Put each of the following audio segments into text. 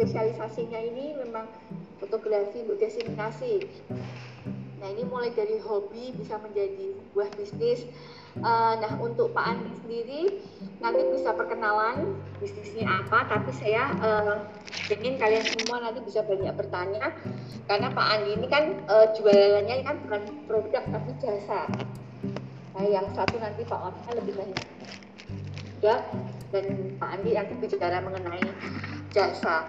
spesialisasinya ini memang fotografi untuk destinasi. Nah ini mulai dari hobi bisa menjadi buah bisnis. Uh, nah untuk Pak Andi sendiri nanti bisa perkenalan bisnisnya apa, tapi saya uh, ingin kalian semua nanti bisa banyak bertanya karena Pak Andi ini kan uh, jualannya kan bukan produk tapi jasa. Nah yang satu nanti Pak Orta lebih banyak ya dan Pak Andi nanti bicara mengenai jasa.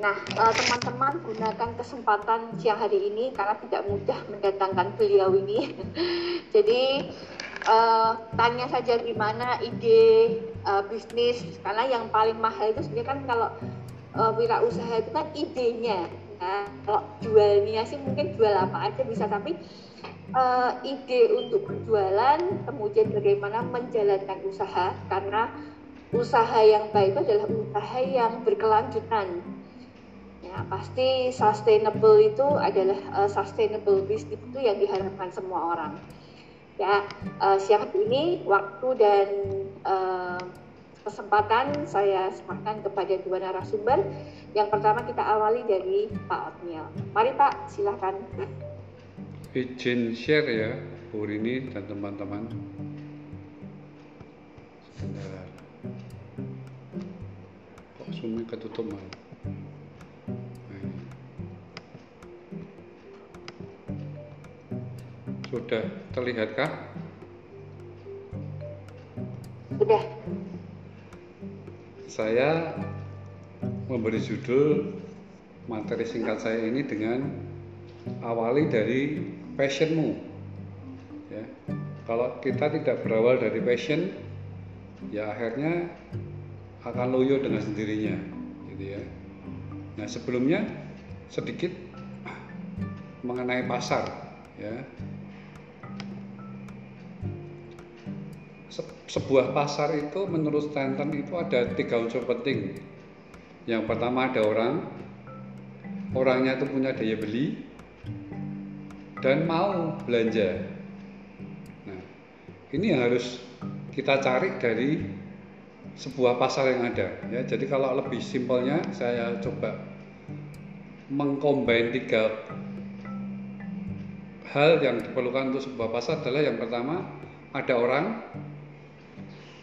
Nah, eh, teman-teman gunakan kesempatan siang hari ini karena tidak mudah mendatangkan beliau ini. Jadi uh, tanya saja gimana ide uh, bisnis karena yang paling mahal itu sebenarnya kan kalau uh, wirausaha itu kan idenya. Nah, kalau jualnya sih mungkin jual apa aja bisa tapi uh, ide untuk berjualan kemudian bagaimana menjalankan usaha karena usaha yang baik itu adalah usaha yang berkelanjutan Ya, pasti sustainable itu adalah uh, sustainable business itu yang diharapkan semua orang. Ya, uh, siang ini waktu dan uh, kesempatan saya serahkan kepada dua narasumber. Yang pertama kita awali dari Pak Otniel. Mari Pak, silahkan. Izin share ya, Bu Rini dan teman-teman. Kok ketutup malah? Sudah terlihatkah? Sudah. Saya memberi judul materi singkat saya ini dengan awali dari passionmu. Ya. Kalau kita tidak berawal dari passion, ya akhirnya akan loyo dengan sendirinya, gitu ya. Nah sebelumnya sedikit mengenai pasar, ya. Sebuah pasar itu menurut Stanton itu ada tiga unsur penting. Yang pertama ada orang, orangnya itu punya daya beli dan mau belanja. Nah, ini yang harus kita cari dari sebuah pasar yang ada. Ya, jadi kalau lebih simpelnya saya coba mengcombine tiga hal yang diperlukan untuk sebuah pasar adalah yang pertama ada orang,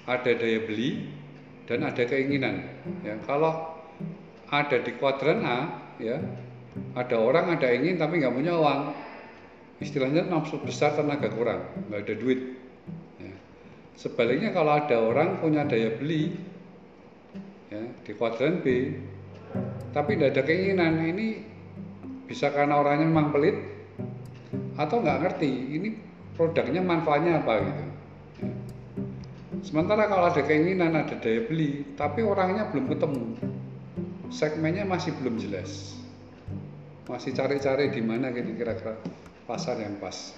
ada daya beli dan ada keinginan. Ya, kalau ada di kuadran A, ya ada orang ada ingin tapi nggak punya uang, istilahnya nafsu besar tenaga kurang, nggak ada duit. Ya. Sebaliknya kalau ada orang punya daya beli, ya di kuadran B, tapi tidak ada keinginan, ini bisa karena orangnya memang pelit atau nggak ngerti ini produknya manfaatnya apa gitu. Sementara kalau ada keinginan, ada daya beli, tapi orangnya belum ketemu, segmennya masih belum jelas, masih cari-cari di mana kira-kira pasar yang pas.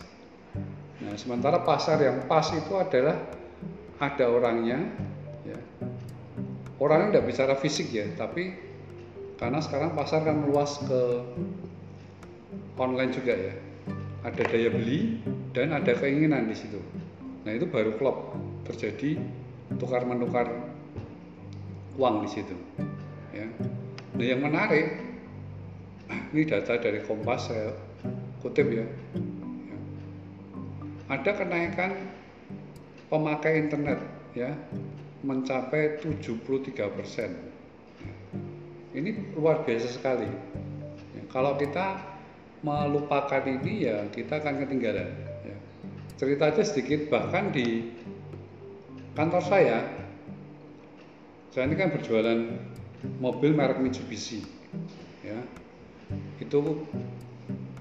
Nah, sementara pasar yang pas itu adalah ada orangnya, ya. orangnya tidak bicara fisik ya, tapi karena sekarang pasar kan meluas ke online juga ya, ada daya beli dan ada keinginan di situ. Nah itu baru klop terjadi tukar menukar uang di situ. Ya. Nah yang menarik ini data dari Kompas saya kutip ya. ya. Ada kenaikan pemakai internet ya mencapai 73 persen. Ini luar biasa sekali. Ya, kalau kita melupakan ini ya kita akan ketinggalan. Cerita aja sedikit bahkan di kantor saya saya ini kan berjualan mobil merek Mitsubishi ya. Itu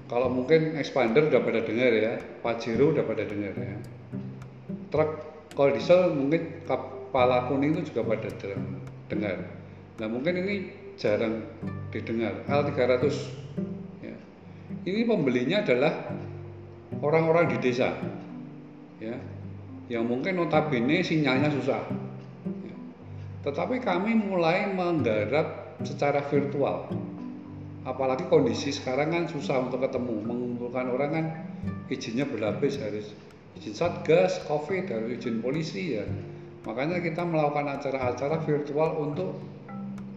kalau mungkin expander udah pada dengar ya Pajero udah pada dengar ya. Truk kalau diesel mungkin kepala kuning itu juga pada dengar nah mungkin ini jarang didengar L300 ya. ini pembelinya adalah orang-orang di desa ya yang mungkin notabene sinyalnya susah. Tetapi kami mulai menggarap secara virtual. Apalagi kondisi sekarang kan susah untuk ketemu, mengumpulkan orang kan izinnya berlapis harus izin satgas, covid, harus izin polisi ya. Makanya kita melakukan acara-acara virtual untuk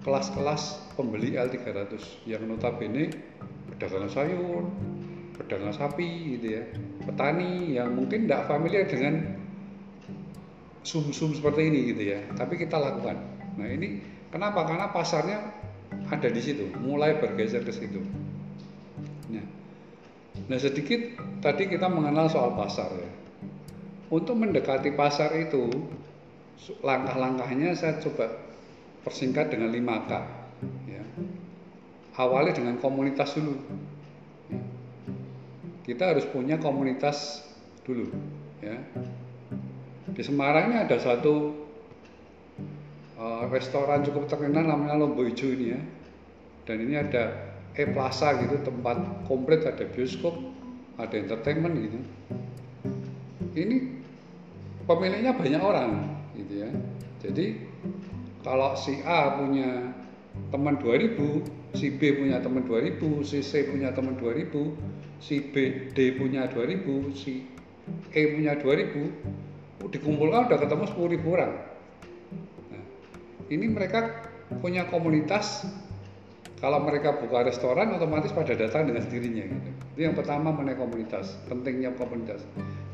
kelas-kelas pembeli L300 yang notabene pedagang sayur, pedagang sapi gitu ya, petani yang mungkin tidak familiar dengan sum-sum seperti ini gitu ya, tapi kita lakukan. Nah ini kenapa? Karena pasarnya ada di situ, mulai bergeser ke situ. Nah, nah sedikit tadi kita mengenal soal pasar ya. Untuk mendekati pasar itu langkah-langkahnya saya coba persingkat dengan 5K ya. Awali dengan komunitas dulu. Kita harus punya komunitas dulu ya. Di Semarang ini ada satu uh, restoran cukup terkenal namanya Lombo Ijo ini ya. Dan ini ada E Plaza gitu, tempat komplit ada bioskop, ada entertainment gitu. Ini pemiliknya banyak orang gitu ya jadi kalau si A punya teman 2000 si B punya teman 2000 si C punya teman 2000 si B D punya 2000 si E punya 2000 dikumpulkan udah ketemu 10.000 orang nah, ini mereka punya komunitas kalau mereka buka restoran otomatis pada datang dengan sendirinya gitu. Itu yang pertama mengenai komunitas, pentingnya komunitas.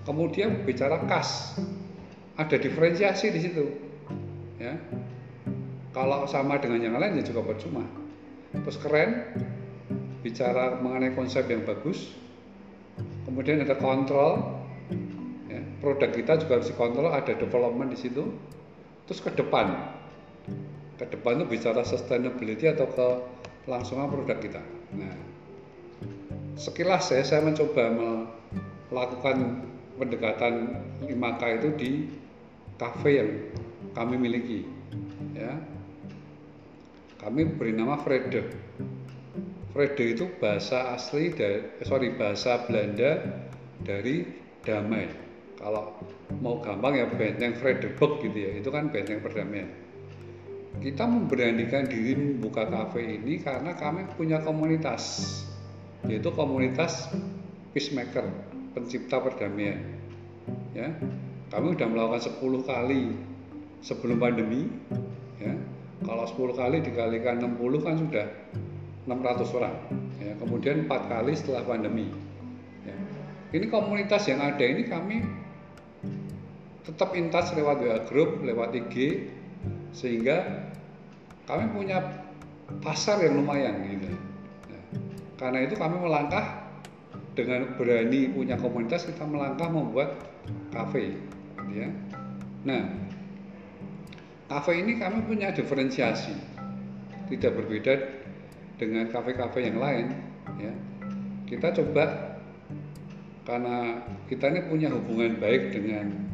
Kemudian bicara kas, ada diferensiasi di situ. Ya. Kalau sama dengan yang lain ya juga percuma. Terus keren, bicara mengenai konsep yang bagus. Kemudian ada kontrol, ya. produk kita juga harus dikontrol, ada development di situ. Terus ke depan, ke depan itu bicara sustainability atau ke kelangsungan produk kita. Nah, sekilas ya saya mencoba melakukan pendekatan 5K itu di kafe yang kami miliki. Ya, kami beri nama Frede. Frede itu bahasa asli dari, eh, sorry bahasa Belanda dari damai. Kalau mau gampang ya benteng Vredeburg gitu ya, itu kan benteng perdamaian. Kita memberanikan diri membuka kafe ini karena kami punya komunitas yaitu komunitas peacemaker pencipta perdamaian. Ya kami sudah melakukan 10 kali sebelum pandemi ya. Kalau 10 kali dikalikan 60 kan sudah 600 orang ya kemudian 4 kali setelah pandemi ya. ini komunitas yang ada ini kami tetap in touch lewat WA group lewat IG sehingga kami punya pasar yang lumayan gitu. Nah, karena itu kami melangkah dengan berani punya komunitas kita melangkah membuat kafe, ya. Nah, kafe ini kami punya diferensiasi, tidak berbeda dengan kafe-kafe yang lain, ya. Kita coba karena kita ini punya hubungan baik dengan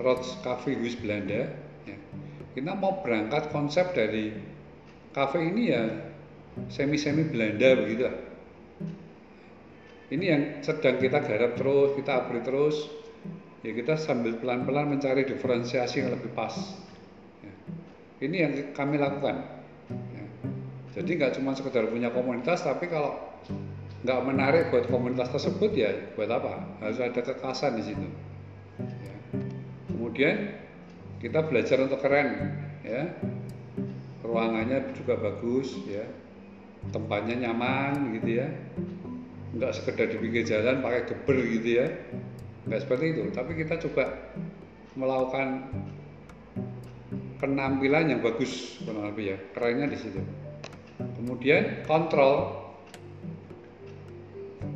Rods Cafe Huis Belanda, kita mau berangkat konsep dari kafe ini ya semi-semi Belanda begitu ini yang sedang kita garap terus kita upgrade terus ya kita sambil pelan-pelan mencari diferensiasi yang lebih pas ya. ini yang kami lakukan ya. Jadi nggak cuma sekedar punya komunitas tapi kalau nggak menarik buat komunitas tersebut ya buat apa? Harus ada kekasan di situ. Ya. kemudian kita belajar untuk keren ya. Ruangannya juga bagus ya. Tempatnya nyaman gitu ya. Nggak sekedar di pinggir jalan pakai geber gitu ya. Nggak seperti itu. Tapi kita coba melakukan penampilan yang bagus kurang lebih ya. Kerennya di situ kemudian kontrol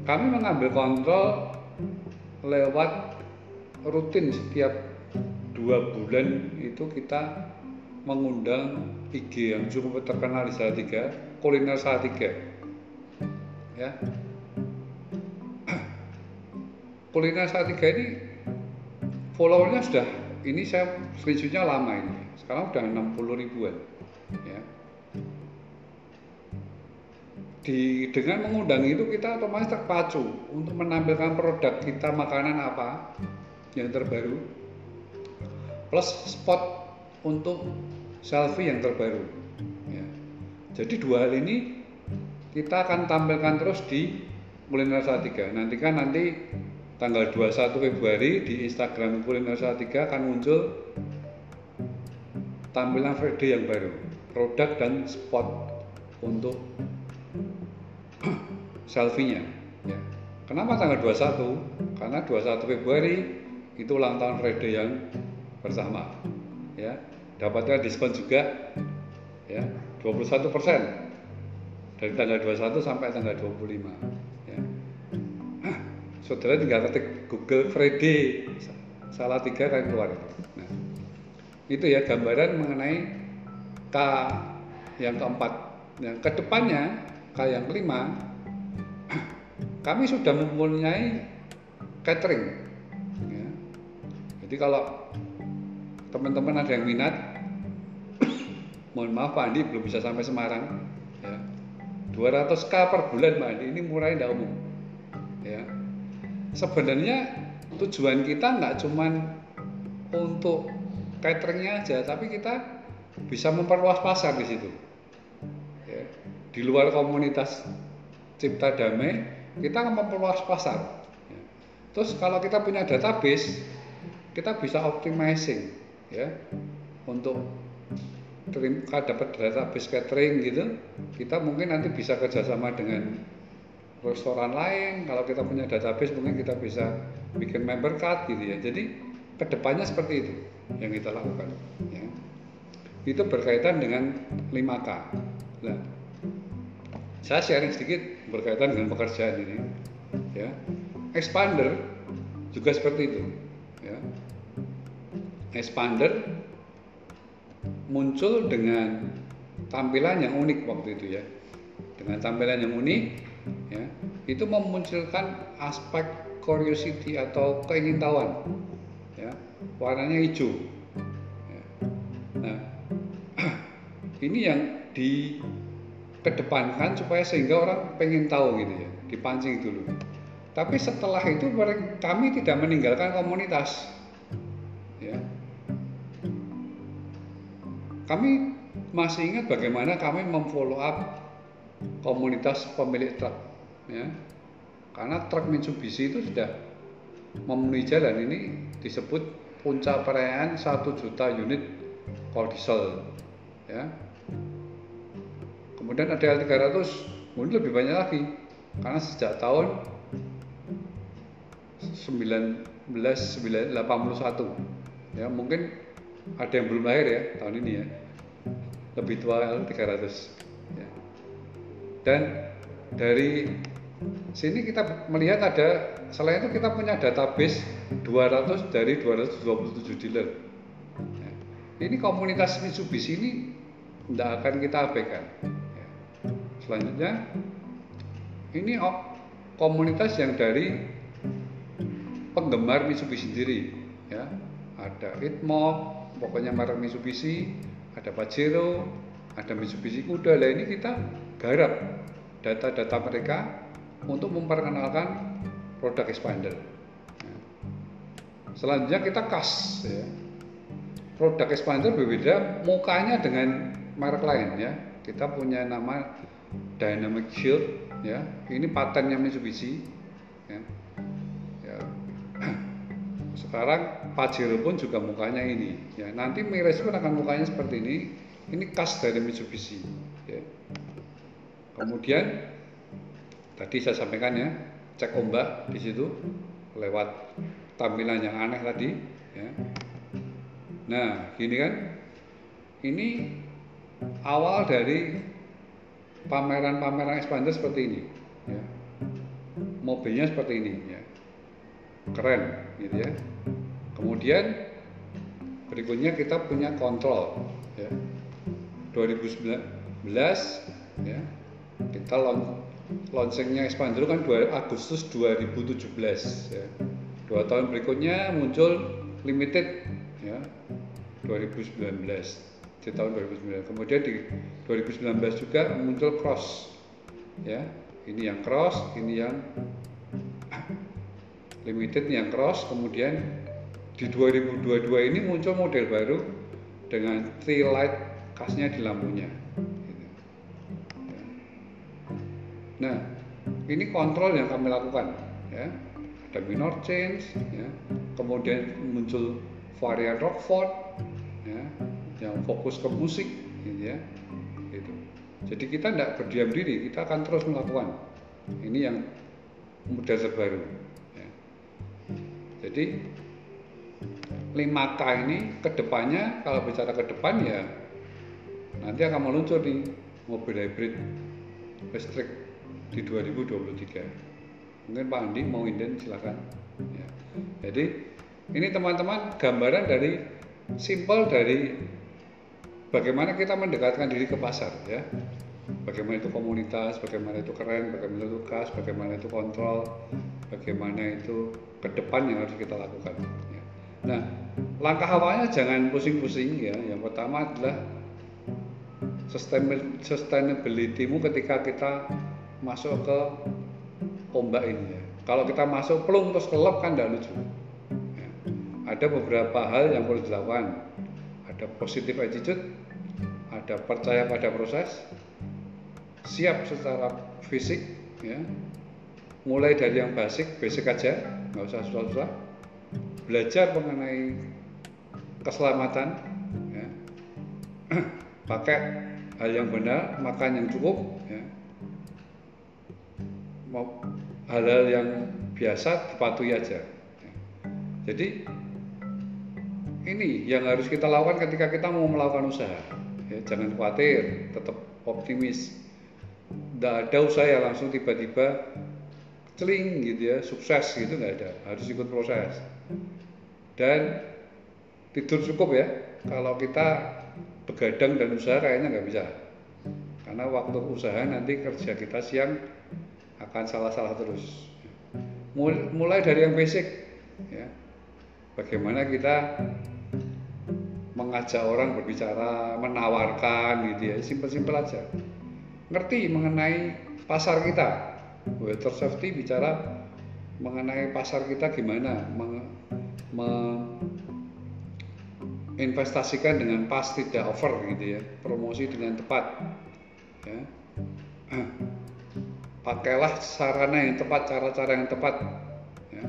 kami mengambil kontrol lewat rutin setiap dua bulan itu kita mengundang IG yang cukup terkenal di Salatiga, kuliner Salatiga. Ya. kuliner Salatiga ini followernya sudah ini saya screenshotnya lama ini. Sekarang sudah 60 ribuan. Ya. Di, dengan mengundang itu kita otomatis terpacu untuk menampilkan produk kita makanan apa yang terbaru plus spot untuk selfie yang terbaru. Ya. Jadi dua hal ini kita akan tampilkan terus di Kuliner Salatiga. Nanti kan nanti tanggal 21 Februari di Instagram Kuliner Salatiga akan muncul tampilan Freddy yang baru, produk dan spot untuk selfie-nya ya. Kenapa tanggal 21? Karena 21 Februari itu ulang tahun Friday yang bersama ya dapatnya diskon juga ya 21 persen dari tanggal 21 sampai tanggal 25 ya. saudara tinggal ketik Google Friday salah tiga kan keluar nah, itu ya gambaran mengenai K yang keempat yang ke depannya K yang kelima kami sudah mempunyai catering. Ya. jadi kalau teman-teman ada yang minat mohon maaf Pak Andi belum bisa sampai Semarang. Ya. 200k per bulan Pak Andi ini murah tidak umum. Ya. Sebenarnya tujuan kita nggak cuman untuk cateringnya aja tapi kita bisa memperluas pasar di situ. Ya. di luar komunitas cipta damai kita akan memperluas pasar. Terus kalau kita punya database kita bisa optimizing ya. Untuk terima dapat database catering gitu kita mungkin nanti bisa kerjasama dengan restoran lain. Kalau kita punya database mungkin kita bisa bikin member card gitu ya. Jadi ke depannya seperti itu yang kita lakukan ya. itu berkaitan dengan 5K nah, saya sharing sedikit berkaitan dengan pekerjaan ini ya. Expander juga seperti itu ya. Expander muncul dengan tampilan yang unik waktu itu ya. Dengan tampilan yang unik ya itu memunculkan aspek curiosity atau keingintahuan ya. Warnanya hijau ya. nah ini yang di kedepankan supaya sehingga orang pengen tahu gitu ya dipancing dulu tapi setelah itu kami tidak meninggalkan komunitas Kami masih ingat bagaimana kami memfollow up komunitas pemilik truk, ya. Karena truk Mitsubishi itu sudah memenuhi jalan ini disebut puncak perayaan satu juta unit cold diesel, ya. Kemudian ada L300, mungkin lebih banyak lagi karena sejak tahun 1981 ya mungkin ada yang belum lahir ya tahun ini ya lebih tua L300 ya. dan dari sini kita melihat ada selain itu kita punya database 200 dari 227 dealer ya. ini komunitas Mitsubishi ini tidak akan kita abaikan. Selanjutnya ini komunitas yang dari penggemar Mitsubishi sendiri ya ada Itmo pokoknya merek Mitsubishi, ada Pajero, ada Mitsubishi Kuda. Lah ini kita garap data-data mereka untuk memperkenalkan produk expander. Selanjutnya kita kas ya. Produk expander berbeda mukanya dengan merek lain ya. Kita punya nama Dynamic Shield ya. Ini patennya Mitsubishi ya. Sekarang Pajero pun juga mukanya ini. Ya, nanti Miras pun akan mukanya seperti ini. Ini khas dari Mitsubishi. Ya. Kemudian tadi saya sampaikan ya, cek ombak di situ lewat tampilan yang aneh tadi. Ya. Nah, gini kan, ini awal dari pameran-pameran expander seperti ini. Ya. Mobilnya seperti ini. Ya keren gitu ya kemudian berikutnya kita punya kontrol ya 2019 ya kita launchingnya expander kan 2 Agustus 2017 ya dua tahun berikutnya muncul limited ya 2019 di tahun 2019 kemudian di 2019 juga muncul cross ya. Ini yang cross ini yang limited yang cross. Kemudian di 2022 ini muncul model baru dengan tree light khasnya di lampunya nah ini kontrol yang kami lakukan ya. Ada minor change ya. Kemudian muncul varian Rockford yang fokus ke musik gitu ya. Gitu. Jadi kita tidak berdiam diri kita akan terus melakukan. Ini yang mudah terbaru ya. jadi 5K ini ke depannya kalau bicara ke depan ya nanti akan meluncur di mobil hybrid listrik di 2023 mungkin Pak Andi mau inden silakan. Ya. jadi ini teman-teman gambaran dari simpel dari bagaimana kita mendekatkan diri ke pasar ya bagaimana itu komunitas bagaimana itu keren bagaimana itu khas bagaimana itu kontrol bagaimana itu ke depan yang harus kita lakukan ya. nah langkah awalnya jangan pusing-pusing ya yang pertama adalah sustainability-mu ketika kita masuk ke ombak ini ya. Kalau kita masuk pelung terus kelop kan tidak lucu. Ya. Ada beberapa hal yang perlu dilakukan. Ada positif attitude, ada percaya pada proses, siap secara fisik, ya. Mulai dari yang basic, basic aja, nggak usah susah-susah. Belajar mengenai keselamatan, ya. pakai hal yang benar, makan yang cukup, ya hal-hal yang biasa dipatuhi aja. Jadi ini yang harus kita lakukan ketika kita mau melakukan usaha. Ya, jangan khawatir, tetap optimis. Tidak ada usaha yang langsung tiba-tiba celing gitu ya, sukses gitu nggak ada. Harus ikut proses. Dan tidur cukup ya. Kalau kita begadang dan usaha kayaknya nggak bisa. Karena waktu usaha nanti kerja kita siang akan salah-salah terus. Mulai dari yang basic, ya. bagaimana kita mengajak orang berbicara, menawarkan gitu ya, simpel-simpel aja. Ngerti mengenai pasar kita, water safety bicara mengenai pasar kita gimana, meng, me, investasikan dengan pas tidak over gitu ya, promosi dengan tepat. Ya pakailah sarana yang tepat, cara-cara yang tepat, ya.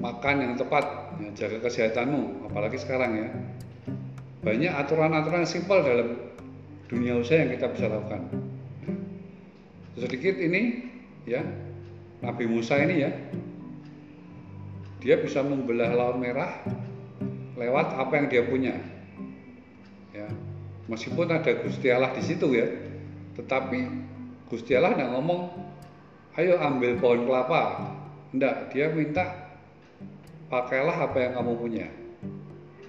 makan yang tepat, ya, jaga kesehatanmu, apalagi sekarang ya. Banyak aturan-aturan simpel dalam dunia usaha yang kita bisa lakukan. Sedikit ini, ya, Nabi Musa ini ya, dia bisa membelah laut merah lewat apa yang dia punya. Ya, meskipun ada Gusti Allah di situ ya, tetapi Gusti Allah tidak ngomong, ayo ambil pohon kelapa. Tidak, dia minta pakailah apa yang kamu punya.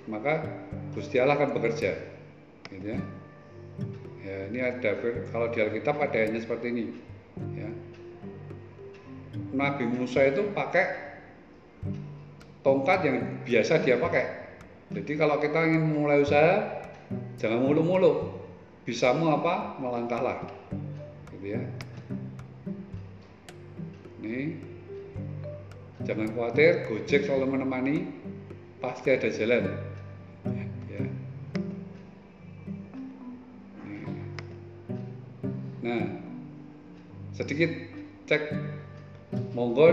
Maka Gusti Allah akan bekerja. Gitu ya. ya ini ada kalau di Alkitab ada hanya seperti ini. Ya. Nabi Musa itu pakai tongkat yang biasa dia pakai. Jadi kalau kita ingin mulai usaha, jangan mulu-mulu. Bisamu apa? Melangkahlah gitu ya ini jangan khawatir Gojek selalu menemani pasti ada jalan nah sedikit cek monggo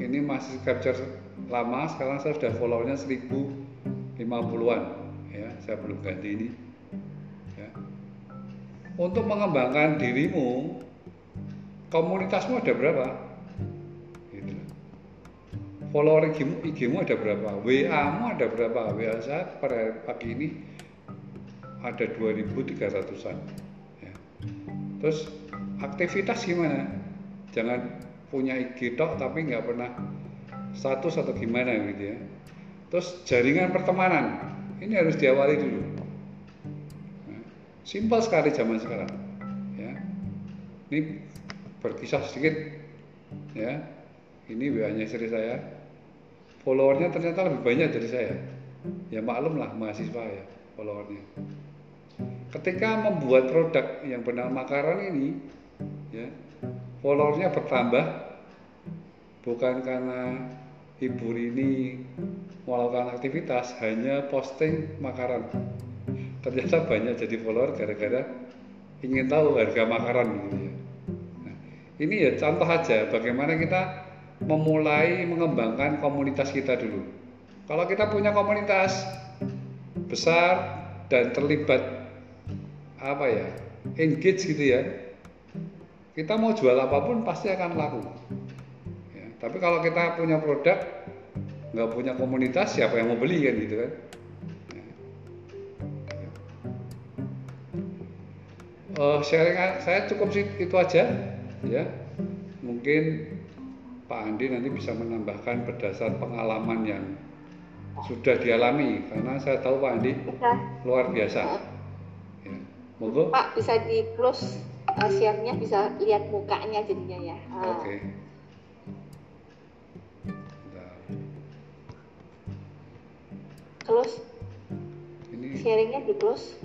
ini masih capture lama sekarang saya sudah followernya 1050-an ya saya belum ganti ini ya. untuk mengembangkan dirimu komunitasmu ada berapa? Gitu. Follower IG mu ada berapa? WA-mu ada berapa? WA saya pada pagi ini ada 2.300an. Terus aktivitas gimana? Jangan punya IG tok tapi nggak pernah status atau gimana gitu ya. Terus jaringan pertemanan ini harus diawali dulu. Nah, simpel sekali zaman sekarang. Ya. Ini berkisah sedikit ya ini WA-nya istri saya followernya ternyata lebih banyak dari saya ya maklum lah mahasiswa ya followernya ketika membuat produk yang bernama makaran ini ya followernya bertambah bukan karena ibu ini melakukan aktivitas hanya posting makaran ternyata banyak jadi follower gara-gara ingin tahu harga makaran gitu ya ini ya contoh aja bagaimana kita memulai mengembangkan komunitas kita dulu. Kalau kita punya komunitas besar dan terlibat apa ya engage gitu ya. Kita mau jual apa pun pasti akan laku. Ya, tapi kalau kita punya produk nggak punya komunitas siapa yang mau beli kan gitu kan? Uh, sharing saya cukup sih itu aja ya. Mungkin Pak Andi nanti bisa menambahkan berdasar pengalaman yang sudah dialami karena saya tahu Pak Andi bisa. luar biasa. Monggo. Pak bisa di close uh, share-nya bisa lihat mukanya jadinya ya. Oke. Okay. close. Ini sharingnya di close.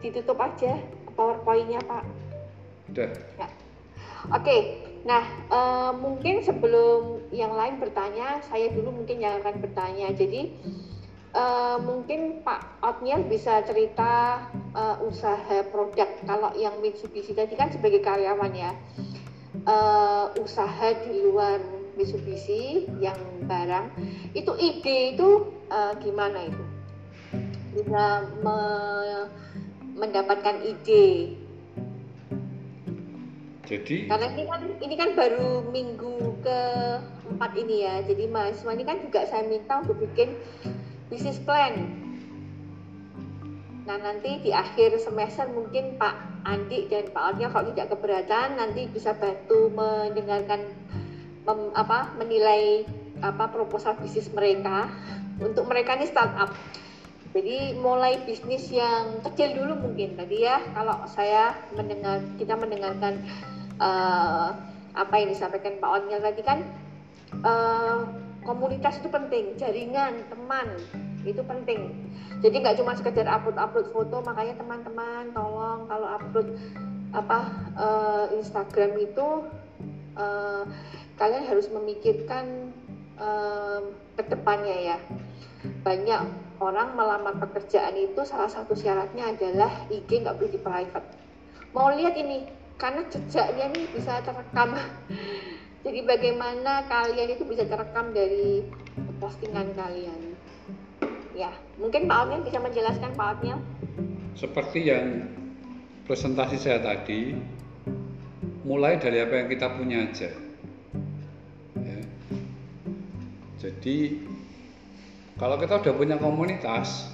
Ditutup aja powerpointnya pak. Udah. Ya. oke. Nah uh, mungkin sebelum yang lain bertanya saya dulu mungkin yang akan bertanya. Jadi uh, mungkin Pak Otniel bisa cerita uh, usaha produk kalau yang Mitsubishi tadi kan sebagai karyawan ya uh, usaha di luar Mitsubishi yang barang itu ide itu uh, gimana itu bisa me mendapatkan ide. Jadi karena ini kan ini kan baru minggu keempat ini ya. Jadi mahasiswa ini kan juga saya minta untuk bikin bisnis plan. Nah nanti di akhir semester mungkin Pak Andi dan Pak Alnya kalau tidak keberatan nanti bisa bantu mendengarkan mem, apa menilai apa proposal bisnis mereka. Untuk mereka ini startup. Jadi mulai bisnis yang kecil dulu mungkin tadi ya. Kalau saya mendengar kita mendengarkan uh, apa yang disampaikan Pak Onyel tadi kan uh, komunitas itu penting, jaringan teman itu penting. Jadi nggak cuma sekedar upload-upload foto, makanya teman-teman tolong kalau upload apa uh, Instagram itu uh, kalian harus memikirkan uh, ke depannya ya. Banyak orang melamar pekerjaan itu salah satu syaratnya adalah IG nggak boleh di private. Mau lihat ini, karena jejaknya ini bisa terekam. Jadi bagaimana kalian itu bisa terekam dari postingan kalian. Ya, mungkin Pak Almian bisa menjelaskan Pak Almian. Seperti yang presentasi saya tadi, mulai dari apa yang kita punya aja. Ya. Jadi kalau kita udah punya komunitas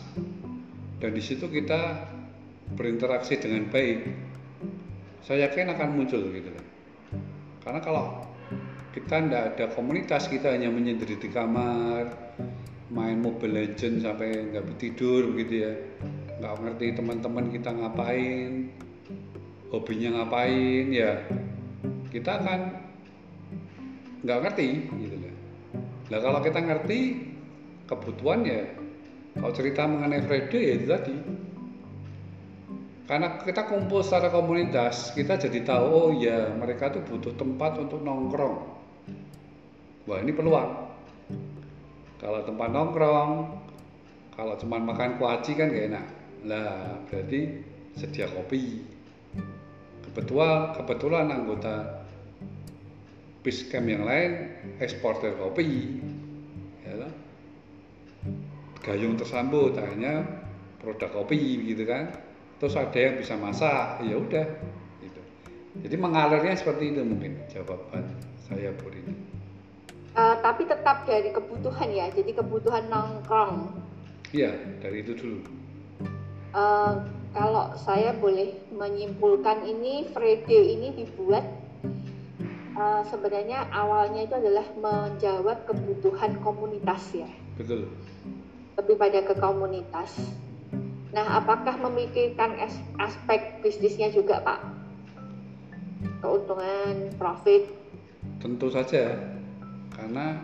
dan di situ kita berinteraksi dengan baik, saya yakin akan muncul gitu kan. Karena kalau kita tidak ada komunitas, kita hanya menyendiri di kamar, main Mobile Legend sampai nggak tidur begitu ya, nggak ngerti teman-teman kita ngapain, hobinya ngapain ya, kita akan nggak ngerti gitu kan. Nah kalau kita ngerti, kebutuhan ya. Kalau cerita mengenai Friday ya itu tadi. Karena kita kumpul secara komunitas kita jadi tahu oh ya mereka tuh butuh tempat untuk nongkrong wah ini peluang. Kalau tempat nongkrong kalau cuma makan kuaci kan gak enak. Lah berarti sedia kopi. Kebetulan kebetulan anggota Piscam yang lain eksporter kopi. Ya gayung tersambut akhirnya produk kopi gitu kan. Terus ada yang bisa masak ya udah gitu. Jadi mengalirnya seperti itu mungkin jawaban saya Bu uh, tapi tetap dari kebutuhan ya jadi kebutuhan nongkrong iya dari itu dulu uh, kalau saya boleh menyimpulkan ini Friday ini dibuat uh, sebenarnya awalnya itu adalah menjawab kebutuhan komunitas ya betul lebih pada ke komunitas. Nah, apakah memikirkan aspek bisnisnya juga, Pak? Keuntungan, profit? Tentu saja, karena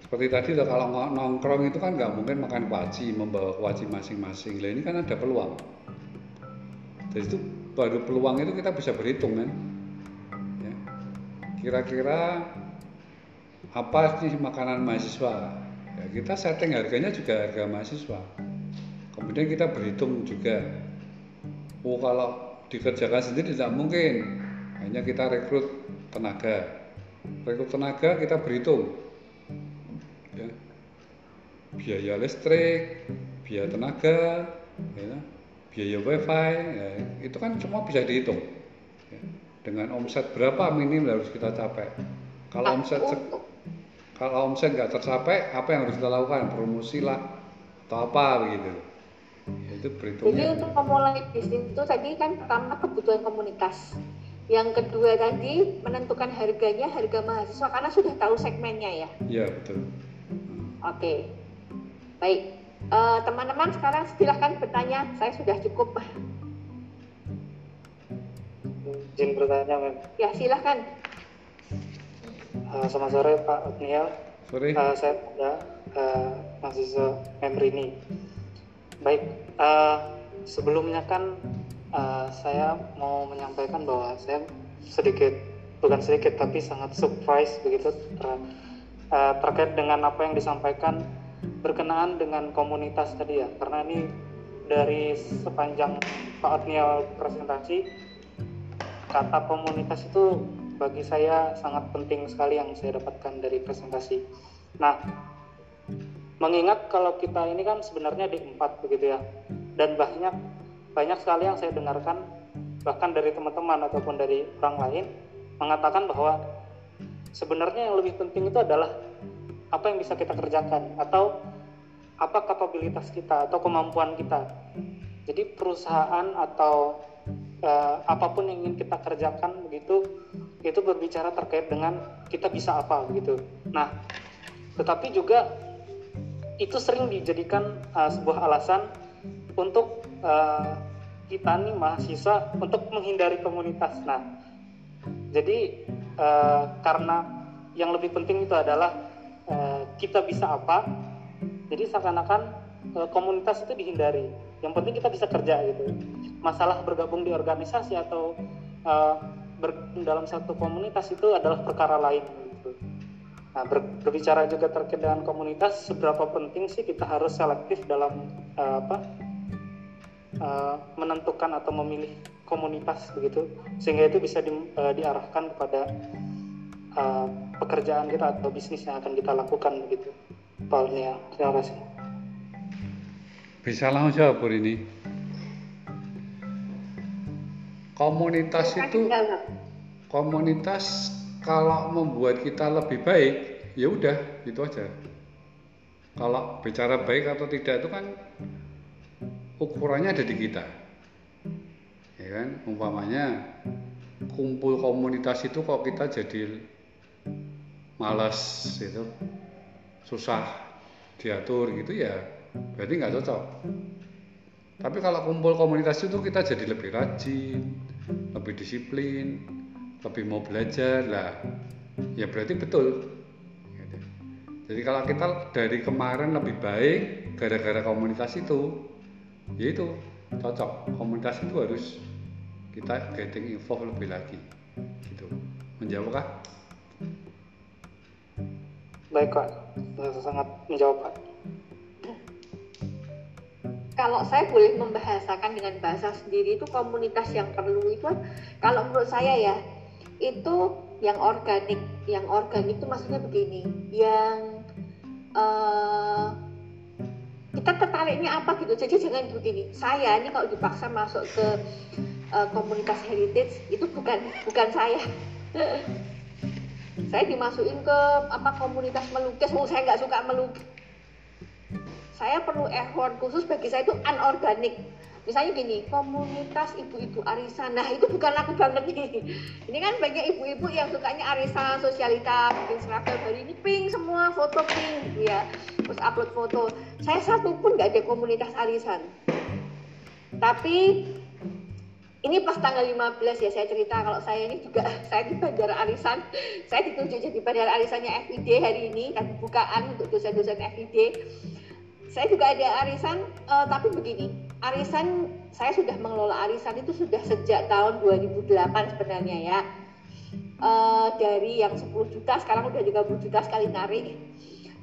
seperti tadi kalau nongkrong itu kan nggak mungkin makan kuaci, membawa kuaci masing-masing. Lah ini kan ada peluang. Jadi itu baru peluang itu kita bisa berhitung kan. Ya. Kira-kira apa sih makanan mahasiswa ya kita setting harganya juga harga mahasiswa kemudian kita berhitung juga oh kalau dikerjakan sendiri tidak mungkin hanya kita rekrut tenaga rekrut tenaga kita berhitung ya. biaya listrik biaya tenaga, ya, biaya wifi, ya, itu kan semua bisa dihitung. Ya. Dengan omset berapa minim harus kita capai. Kalau omset kalau omset nggak tercapai, apa yang harus kita lakukan? Promosi lah atau apa begitu. Ya, itu Jadi berhitungnya. untuk memulai bisnis itu tadi kan pertama kebutuhan komunitas. Yang kedua tadi menentukan harganya harga mahasiswa karena sudah tahu segmennya ya. Iya betul. Hmm. Oke, baik. Eh, teman-teman sekarang silahkan bertanya. Saya sudah cukup. Izin bertanya, Mem. Ya silahkan. Uh, selamat sore Pak Otniel. Sorry. Uh, saya ada uh, mahasiswa Memrini. Baik, uh, sebelumnya kan uh, saya mau menyampaikan bahwa saya sedikit, bukan sedikit tapi sangat surprise begitu ter- uh, terkait dengan apa yang disampaikan berkenaan dengan komunitas tadi ya. Karena ini dari sepanjang Pak Otniel presentasi kata komunitas itu bagi saya sangat penting sekali yang saya dapatkan dari presentasi. Nah, mengingat kalau kita ini kan sebenarnya di empat begitu ya, dan banyak banyak sekali yang saya dengarkan bahkan dari teman-teman ataupun dari orang lain mengatakan bahwa sebenarnya yang lebih penting itu adalah apa yang bisa kita kerjakan atau apa kapabilitas kita atau kemampuan kita. Jadi perusahaan atau eh, apa pun yang ingin kita kerjakan begitu itu berbicara terkait dengan kita bisa apa begitu. Nah, tetapi juga itu sering dijadikan eh, sebuah alasan untuk eh, kita nih mahasiswa untuk menghindari komunitas. Nah, jadi eh, karena yang lebih penting itu adalah eh, kita bisa apa, jadi seakan-akan eh, komunitas itu dihindari. Yang penting kita bisa kerja gitu. Masalah bergabung di organisasi atau eh, bergabung dalam satu komunitas itu adalah perkara lain gitu. Nah, ber- berbicara juga terkait dengan komunitas, seberapa penting sih kita harus selektif dalam eh, apa eh, menentukan atau memilih komunitas begitu, sehingga itu bisa di- eh, diarahkan kepada eh, pekerjaan kita atau bisnis yang akan kita lakukan begitu. Pak Nia, terima kasih. Bisa langsung jawab Pur ini. Komunitas itu Tinggal. komunitas kalau membuat kita lebih baik, ya udah itu aja. Kalau bicara baik atau tidak itu kan ukurannya ada di kita. Ya kan, umpamanya kumpul komunitas itu kok kita jadi malas itu susah diatur gitu ya berarti nggak cocok. Tapi kalau kumpul komunitas itu kita jadi lebih rajin lebih disiplin lebih mau belajar lah. Ya berarti betul. Jadi kalau kita dari kemarin lebih baik gara-gara komunitas itu ya itu cocok. Komunitas itu harus kita getting involved lebih lagi gitu. Menjawab kah? Baik Saya sangat menjawab Pak. kalau saya boleh membahasakan dengan bahasa sendiri itu komunitas yang perlu itu kalau menurut saya ya itu yang organik. Yang organik itu maksudnya begini. Yang eh, kita tertariknya apa gitu? Jadi jangan begini. Saya ini kalau dipaksa masuk ke eh, komunitas heritage itu bukan bukan saya. Saya dimasukin ke apa komunitas melukis. Oh saya nggak suka melukis. Saya perlu effort khusus bagi saya itu anorganik misalnya gini komunitas ibu-ibu arisan. Nah itu bukan aku banget nih. Ini kan banyak ibu-ibu yang sukanya arisan sosialita bikin seragam hari ini pink semua foto pink gitu ya terus upload foto. Saya satu pun nggak ada komunitas arisan. Tapi ini pas tanggal 15 ya saya cerita kalau saya ini juga saya di Bandara Arisan. Saya ditunjuk jadi Bandara Arisannya FID hari ini dan bukaan untuk dosen-dosen FID saya juga ada arisan eh, tapi begini arisan saya sudah mengelola arisan itu sudah sejak tahun 2008 sebenarnya ya. Eh, dari yang 10 juta sekarang udah 30 juta sekali narik.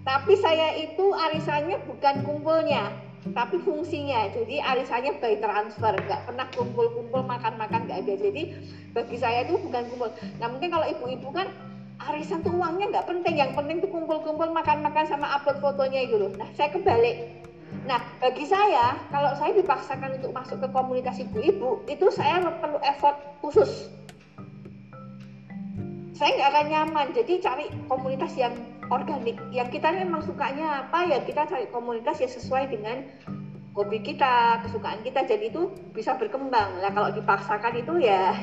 Tapi saya itu arisannya bukan kumpulnya tapi fungsinya. Jadi arisannya by transfer nggak pernah kumpul-kumpul makan-makan nggak ada. Jadi bagi saya itu bukan kumpul. Nah mungkin kalau ibu-ibu kan arisan tuh uangnya nggak penting yang penting tuh kumpul-kumpul makan-makan sama upload fotonya itu loh nah saya kebalik Nah, bagi saya, kalau saya dipaksakan untuk masuk ke komunitas ibu-ibu, itu saya perlu effort khusus. Saya nggak akan nyaman, jadi cari komunitas yang organik. Yang kita memang sukanya apa ya kita cari komunitas yang sesuai dengan hobi kita, kesukaan kita. Jadi itu bisa berkembang. Nah, kalau dipaksakan itu ya,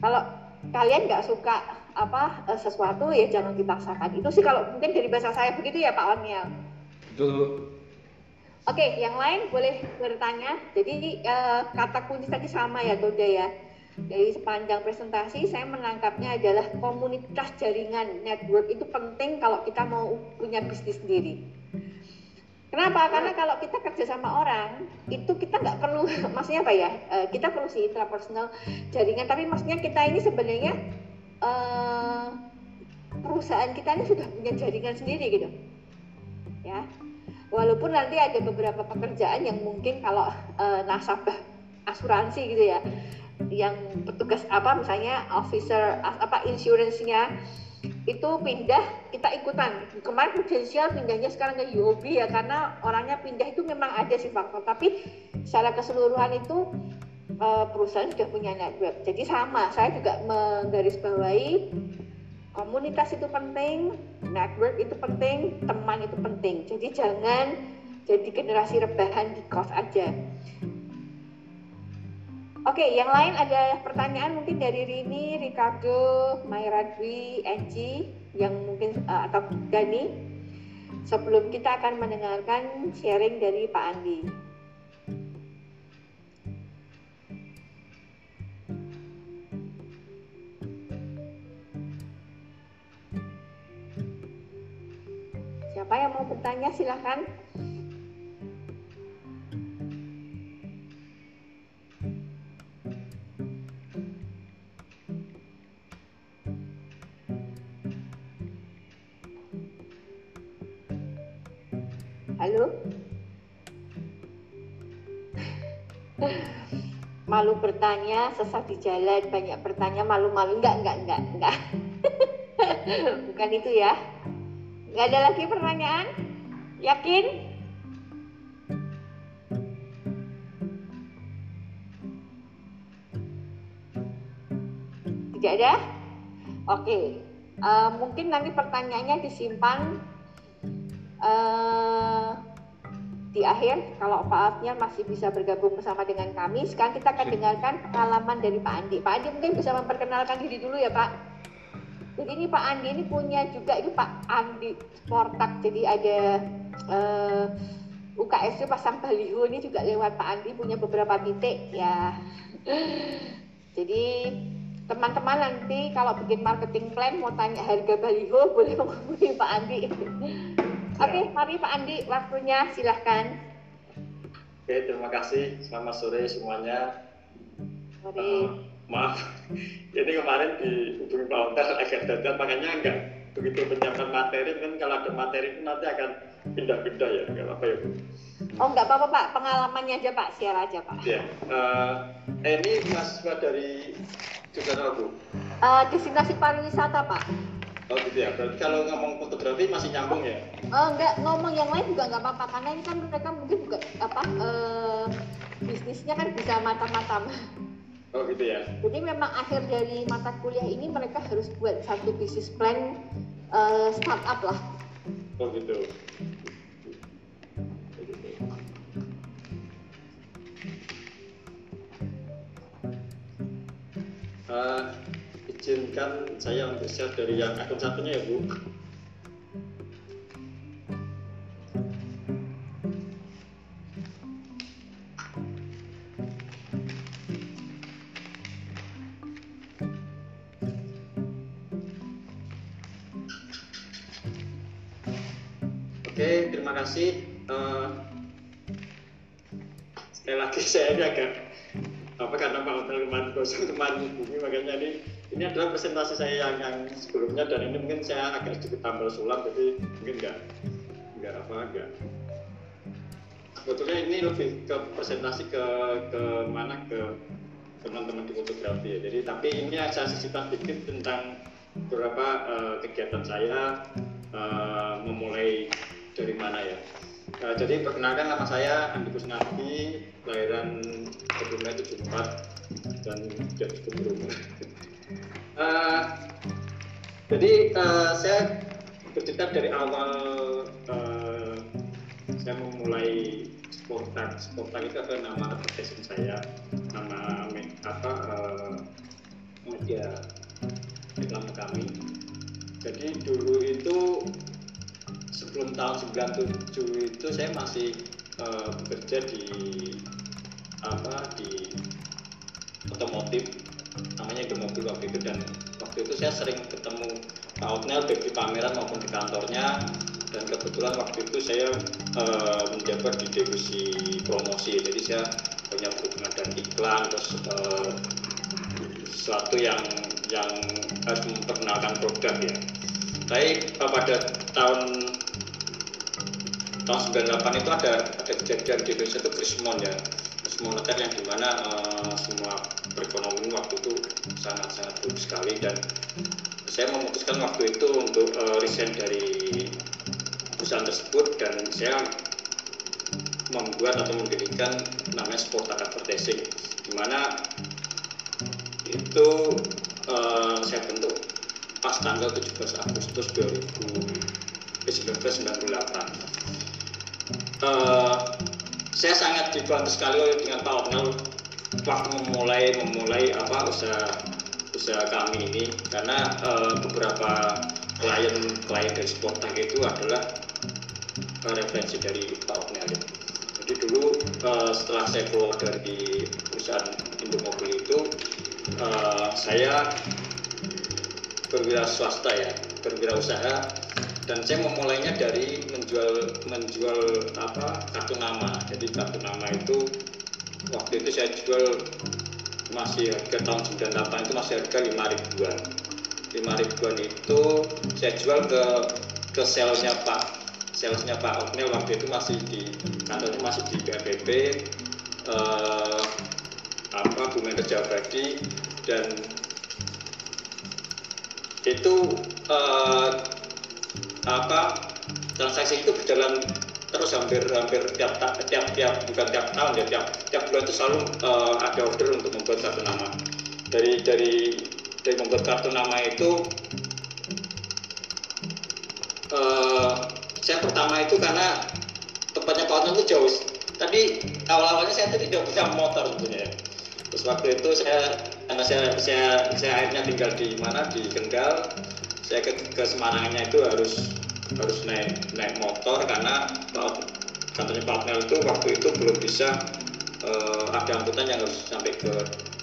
kalau kalian nggak suka apa eh, sesuatu ya jangan dipaksakan. Itu sih kalau mungkin dari bahasa saya begitu ya Pak Waniel. Betul. Oke, yang lain boleh bertanya. Jadi uh, kata kunci tadi sama ya, Toda ya. Dari sepanjang presentasi saya menangkapnya adalah komunitas jaringan network itu penting kalau kita mau punya bisnis sendiri. Kenapa? Karena kalau kita kerja sama orang itu kita nggak perlu, maksudnya apa ya? Uh, kita perlu sih intrapersonal jaringan, tapi maksudnya kita ini sebenarnya uh, perusahaan kita ini sudah punya jaringan sendiri gitu, ya. Walaupun nanti ada beberapa pekerjaan yang mungkin kalau uh, nasabah asuransi gitu ya yang petugas apa misalnya officer apa insurance-nya itu pindah kita ikutan. Kemarin prudensial pindahnya sekarang ke UOB ya karena orangnya pindah itu memang ada sih faktor tapi secara keseluruhan itu uh, perusahaan sudah punya network jadi sama saya juga menggarisbawahi komunitas itu penting, network itu penting, teman itu penting. Jadi jangan jadi generasi rebahan di kos aja. Oke, yang lain ada pertanyaan mungkin dari Rini, Ricardo, Mayra Dwi, Angie, yang mungkin uh, atau Dani. Sebelum kita akan mendengarkan sharing dari Pak Andi. Siapa yang mau bertanya silahkan. Halo? malu bertanya, sesat di jalan, banyak bertanya, malu-malu. Enggak, enggak, enggak, enggak. Bukan itu ya. Gak ada lagi pertanyaan? Yakin? Tidak ada? Oke, uh, mungkin nanti pertanyaannya disimpan uh, di akhir kalau Pak Afnya masih bisa bergabung bersama dengan kami. Sekarang kita akan dengarkan pengalaman dari Pak Andi. Pak Andi mungkin bisa memperkenalkan diri dulu ya Pak. Jadi ini Pak Andi ini punya juga itu Pak Andi Sportak. Jadi ada uh, eh, UKSD pasang baliho ini juga lewat Pak Andi punya beberapa titik ya. Jadi teman-teman nanti kalau bikin marketing plan mau tanya harga baliho boleh menghubungi Pak Andi. Oke, okay, mari Pak Andi waktunya silahkan. Oke, terima kasih. Selamat sore semuanya. Sore. Uh, maaf. Ini kemarin dihubungi Pak Ontar agak dadat makanya enggak begitu menyiapkan materi kan kalau ada materi itu nanti akan pindah-pindah ya enggak apa-apa ya Bu. Oh enggak apa-apa Pak. Pengalamannya aja Pak. Share aja Pak. Ya uh, ini mahasiswa dari jurusan Bu? Uh, destinasi pariwisata Pak. Oh gitu ya, berarti kalau ngomong fotografi masih nyambung ya? Oh enggak, ngomong yang lain juga enggak apa-apa karena ini kan mereka mungkin juga apa bisnisnya kan bisa mata-mata Oh gitu ya. Jadi memang akhir dari mata kuliah ini mereka harus buat satu bisnis plan uh, startup lah. Oh gitu. Uh, izinkan saya untuk share dari yang akun satunya ya Bu. Oke, terima kasih. Uh, sekali lagi saya ini agak apa karena Pak Hotel kemarin kosong kemarin bumi makanya ini ini adalah presentasi saya yang yang sebelumnya dan ini mungkin saya agak sedikit tambal sulam jadi mungkin enggak enggak apa enggak sebetulnya ini lebih ke presentasi ke ke mana ke teman-teman di fotografi ya jadi tapi ini saya sisipkan sedikit tentang beberapa uh, kegiatan saya uh, memulai dari mana ya Uh, jadi perkenalkan nama saya Andi Kusnadi, kelahiran Kebumen 74 dan sudah cukup uh, jadi uh, saya bercerita dari awal uh, saya memulai Sportak. Sportak itu adalah nama advertising saya, nama apa uh, media reklame kami. Jadi dulu itu sebelum tahun 97 itu saya masih uh, bekerja di apa di otomotif namanya mobil waktu itu. Dan waktu itu saya sering ketemu Pak Otnel baik di pameran maupun di kantornya. Dan kebetulan waktu itu saya uh, menjabat di divisi promosi. Jadi saya punya hubungan dan iklan terus uh, sesuatu yang yang harus memperkenalkan produk ya. Tapi pada tahun tahun 98 itu ada ada kejadian di Indonesia itu krisis ya. Moneter yang di mana uh, semua perekonomian waktu itu sangat sangat buruk sekali dan saya memutuskan waktu itu untuk uh, resign dari perusahaan tersebut dan saya membuat atau mendirikan namanya Sport Advertising di mana itu uh, saya bentuk pas tanggal 17 Agustus 1998 uh, saya sangat dibantu sekali dengan Pak Opnel waktu memulai memulai apa usaha usaha kami ini karena uh, beberapa klien klien dari Sportag itu adalah uh, referensi dari Pak Opnel. Jadi dulu uh, setelah saya keluar dari perusahaan Indomobil itu uh, saya berwira swasta ya berwirausaha dan saya memulainya dari menjual menjual apa kartu nama. Jadi kartu nama itu waktu itu saya jual masih harga tahun 98 itu masih harga 5 ribuan. 5 ribuan itu saya jual ke ke salesnya Pak salesnya Pak Ognel waktu itu masih di kantornya masih di BPP eh, apa Bumi Kerja Abadi dan itu eh, apa transaksi itu berjalan terus hampir hampir tiap tiap tiap bukan tiap tahun ya tiap tiap bulan itu selalu uh, ada order untuk membuat kartu nama. Dari dari dari membuat kartu nama itu uh, saya pertama itu karena tempatnya Pak itu jauh. Tadi awal-awalnya saya tadi tidak bisa motor tentunya terus waktu itu saya karena saya saya saya akhirnya tinggal di mana? Di Kendal. Saya ke, ke Semarangnya itu harus harus naik naik motor karena kantornya Pak itu waktu itu belum bisa uh, ada angkutan yang harus sampai ke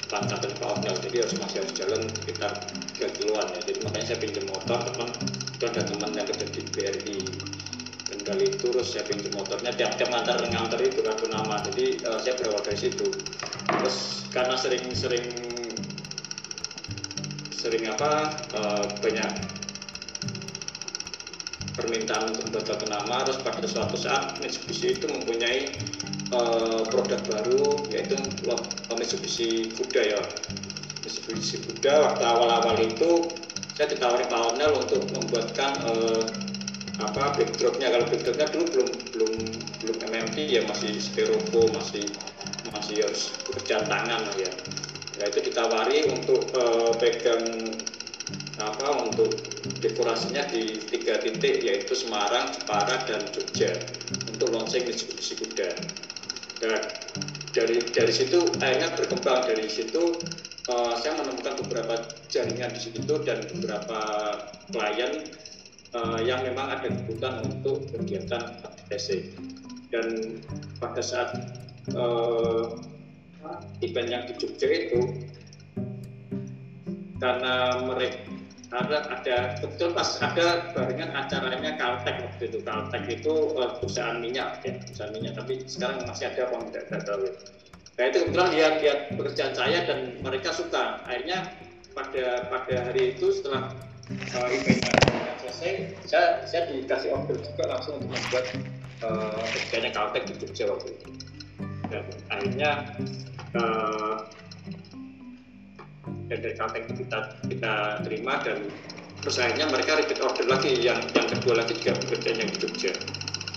kantornya Pak jadi harus masih harus jalan sekitar 3 kiloan ya. Jadi makanya saya pinjam motor teman itu ada teman yang kerja di BRI Kendal itu terus saya pinjam motornya tiap-tiap ngantar ngantar itu kartu nama. Jadi uh, saya berawal dari situ. Terus karena sering-sering sering apa uh, banyak permintaan untuk satu nama terus pada suatu saat Mitsubishi itu mempunyai uh, produk baru yaitu Mitsubishi Kuda ya. Mitsubishi Kuda waktu awal-awal itu saya ditawari Pak Onel untuk membuatkan uh, apa backdropnya kalau backdropnya dulu belum belum belum MMP ya masih styrofoam masih masih harus bekerja tangan ya. Ya itu ditawari untuk uh, pegang apa untuk dekorasinya di tiga titik yaitu Semarang, Jepara, dan Jogja untuk launching Mitsubishi Kuda. Dan dari dari situ akhirnya berkembang dari situ uh, saya menemukan beberapa jaringan di situ dan beberapa klien uh, yang memang ada kebutuhan untuk kegiatan ATC. Dan pada saat uh, event yang di Jogja itu karena mereka ada ada betul pas ada barengan acaranya Caltech waktu itu. Caltech itu uh, perusahaan minyak ya perusahaan minyak. Tapi sekarang masih ada apa tidak tidak tahu nah itu kebetulan lihat lihat pekerjaan saya dan mereka suka. Akhirnya pada pada hari itu setelah uh, eventnya selesai saya saya dikasih order juga langsung untuk membuat uh, pekerjaannya Caltech di Jogja waktu itu. Dan akhirnya uh, dan dari Kalteng kita kita terima dan terus akhirnya mereka repeat order lagi yang yang kedua lagi juga bekerja yang di Jogja.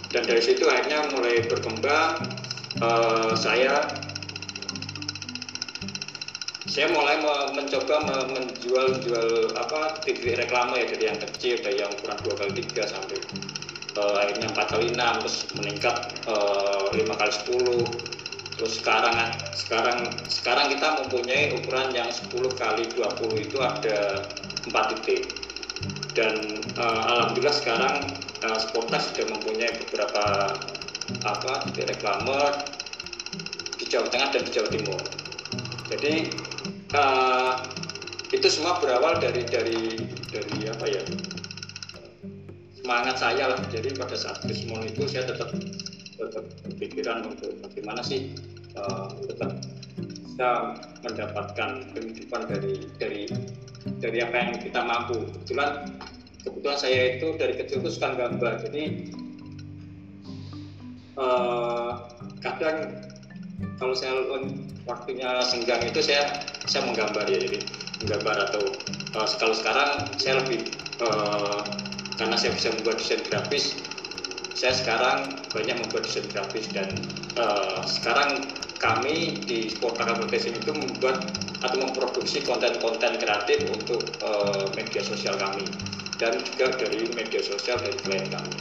Dan dari situ akhirnya mulai berkembang uh, saya saya mulai mencoba menjual jual apa TV reklame ya dari yang kecil dari yang ukuran dua kali tiga sampai uh, akhirnya empat kali enam terus meningkat eh, lima kali sepuluh terus sekarang sekarang sekarang kita mempunyai ukuran yang 10 kali 20 itu ada 4 titik. Dan uh, alhamdulillah sekarang uh, Sportas sudah mempunyai beberapa apa titik reklame di Jawa Tengah dan di Jawa Timur. Jadi uh, itu semua berawal dari dari dari apa ya semangat saya lah. Jadi pada saat Krismon itu saya tetap tetap berpikiran untuk bagaimana sih uh, tetap bisa mendapatkan kehidupan dari dari dari apa yang kita mampu. Kebetulan kebetulan saya itu dari kecil itu suka gambar. Jadi uh, kadang kalau saya waktunya senggang itu saya saya menggambar ya. Jadi menggambar atau uh, kalau sekarang saya lebih uh, karena saya bisa membuat desain grafis saya sekarang banyak membuat desain grafis dan uh, sekarang kami di Sport Advertising itu membuat atau memproduksi konten-konten kreatif untuk uh, media sosial kami dan juga dari media sosial dari klien kami.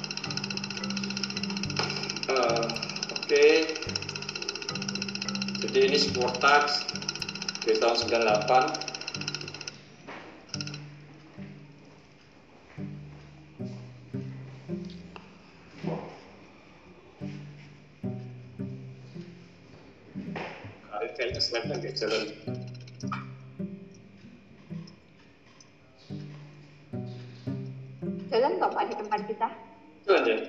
Uh, Oke, okay jadi ini Sportax dari tahun 98 kayaknya slide-nya nggak jalan jalan kok Pak di tempat kita jalan ya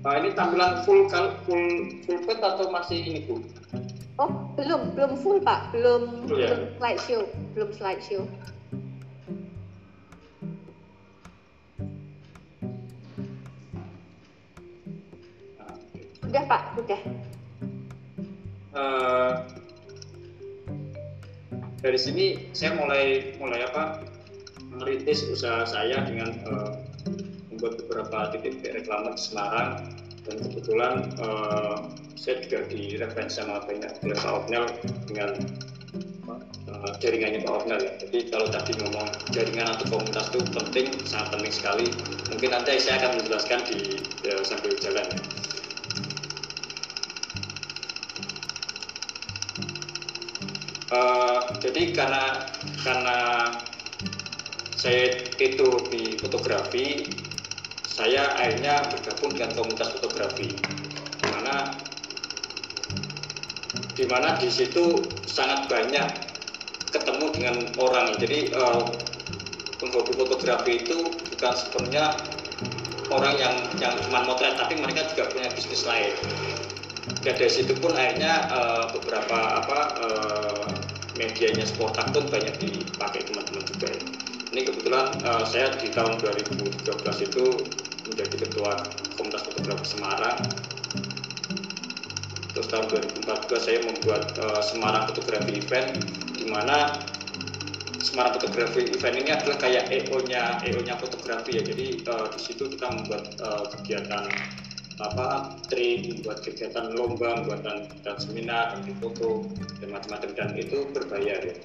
Nah, ini tampilan full full full pet atau masih ini Bu? Oh, belum, belum full Pak, belum oh, ya? belum slideshow, belum slideshow. Sini saya mulai mulai apa merintis usaha saya dengan uh, membuat beberapa titik reklame di Semarang dan kebetulan uh, saya juga direferensi sama banyak oleh Pak Opnel dengan uh, jaringannya Pak Opnel ya. Jadi kalau tadi ngomong jaringan atau komunitas itu penting, sangat penting sekali. Mungkin nanti saya akan menjelaskan di ya, sambil jalan ya. Jadi karena karena saya itu di fotografi saya akhirnya bergabung dengan komunitas fotografi. Di mana di mana di situ sangat banyak ketemu dengan orang. Jadi uh, penghobi fotografi itu bukan sepenuhnya orang yang yang cuma motret tapi mereka juga punya bisnis lain. Dan dari situ pun akhirnya uh, beberapa apa uh, medianya Sportak pun banyak dipakai teman-teman juga ya. ini kebetulan uh, saya di tahun 2013 itu menjadi ketua komunitas fotografi Semarang terus tahun 2014 saya membuat uh, Semarang fotografi event di mana Semarang fotografi event ini adalah kayak EO-nya EO-nya fotografi ya jadi uh, di situ kita membuat uh, kegiatan apa trip, membuat kegiatan lomba, membuatan dan seminar, dan foto dan macam-macam dan itu berbayar ya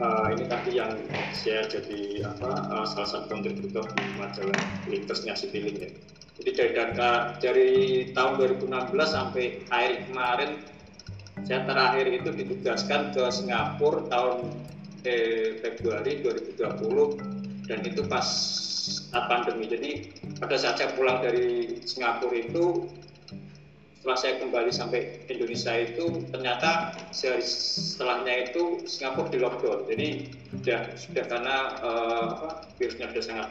uh, ini tadi yang saya jadi apa uh, salah satu kontributor di majalah Linkersnya Citylink ya. Jadi dari data dari tahun 2016 sampai akhir kemarin saya terakhir itu ditugaskan ke Singapura tahun eh, Februari 2020 dan itu pas saat pandemi. Jadi pada saat saya pulang dari Singapura itu setelah saya kembali sampai Indonesia itu ternyata sehari setelahnya itu Singapura di lockdown jadi sudah sudah karena uh, virusnya sudah sangat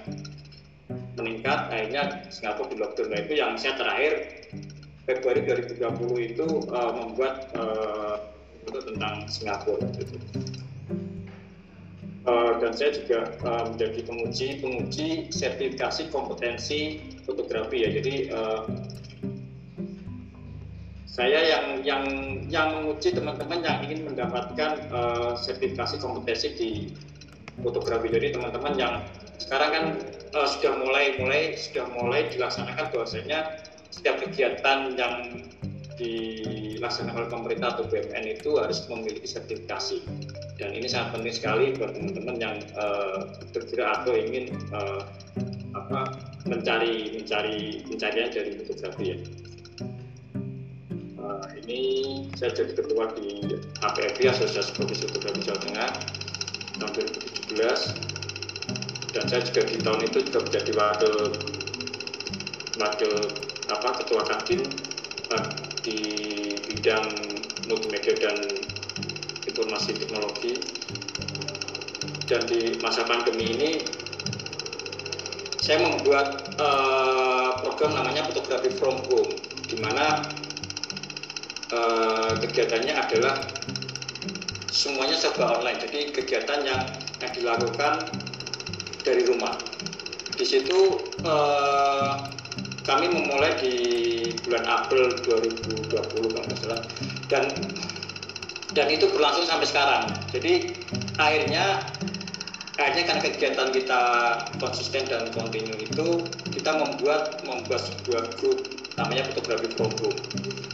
meningkat akhirnya Singapura di lockdown nah itu yang saya terakhir Februari 2020 itu uh, membuat uh, tentang Singapura gitu. Uh, dan saya juga uh, menjadi penguji penguji sertifikasi kompetensi fotografi ya jadi uh, saya yang yang yang menguji teman-teman yang ingin mendapatkan sertifikasi kompetensi di fotografi. Jadi teman-teman yang sekarang kan sudah mulai mulai sudah mulai dilaksanakan bahwasanya setiap kegiatan yang dilaksanakan oleh pemerintah atau BUMN itu harus memiliki sertifikasi dan ini sangat penting sekali buat teman-teman yang uh, bergerak atau ingin uh, apa mencari mencari pencarian dari fotografi ya. Uh, ini saya jadi ketua di APFI Asosiasi Profesi Fotografi Jawa Tengah tahun 2017 dan saya juga di tahun itu juga menjadi wakil wakil apa ketua kadin di bidang multimedia dan informasi teknologi. Dan di masa pandemi ini saya membuat uh, program namanya fotografi from home di mana uh, kegiatannya adalah semuanya serba online. Jadi kegiatan yang yang dilakukan dari rumah. Di situ uh, kami memulai di bulan April 2020 kalau nggak salah. Dan dan itu berlangsung sampai sekarang. Jadi akhirnya akhirnya karena kegiatan kita konsisten dan kontinu itu kita membuat membuat sebuah grup namanya fotografi program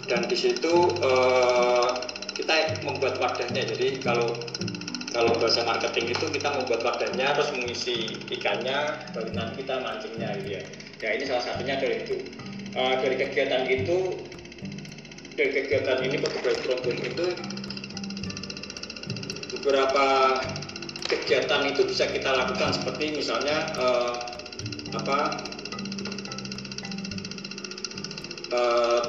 dan di situ uh, kita membuat wadahnya. Jadi kalau kalau bahasa marketing itu kita membuat wadahnya terus mengisi ikannya nanti kita mancingnya gitu ya. Ya ini salah satunya dari itu. Uh, dari kegiatan itu dari kegiatan ini fotografi program itu beberapa kegiatan itu bisa kita lakukan seperti misalnya uh, apa uh,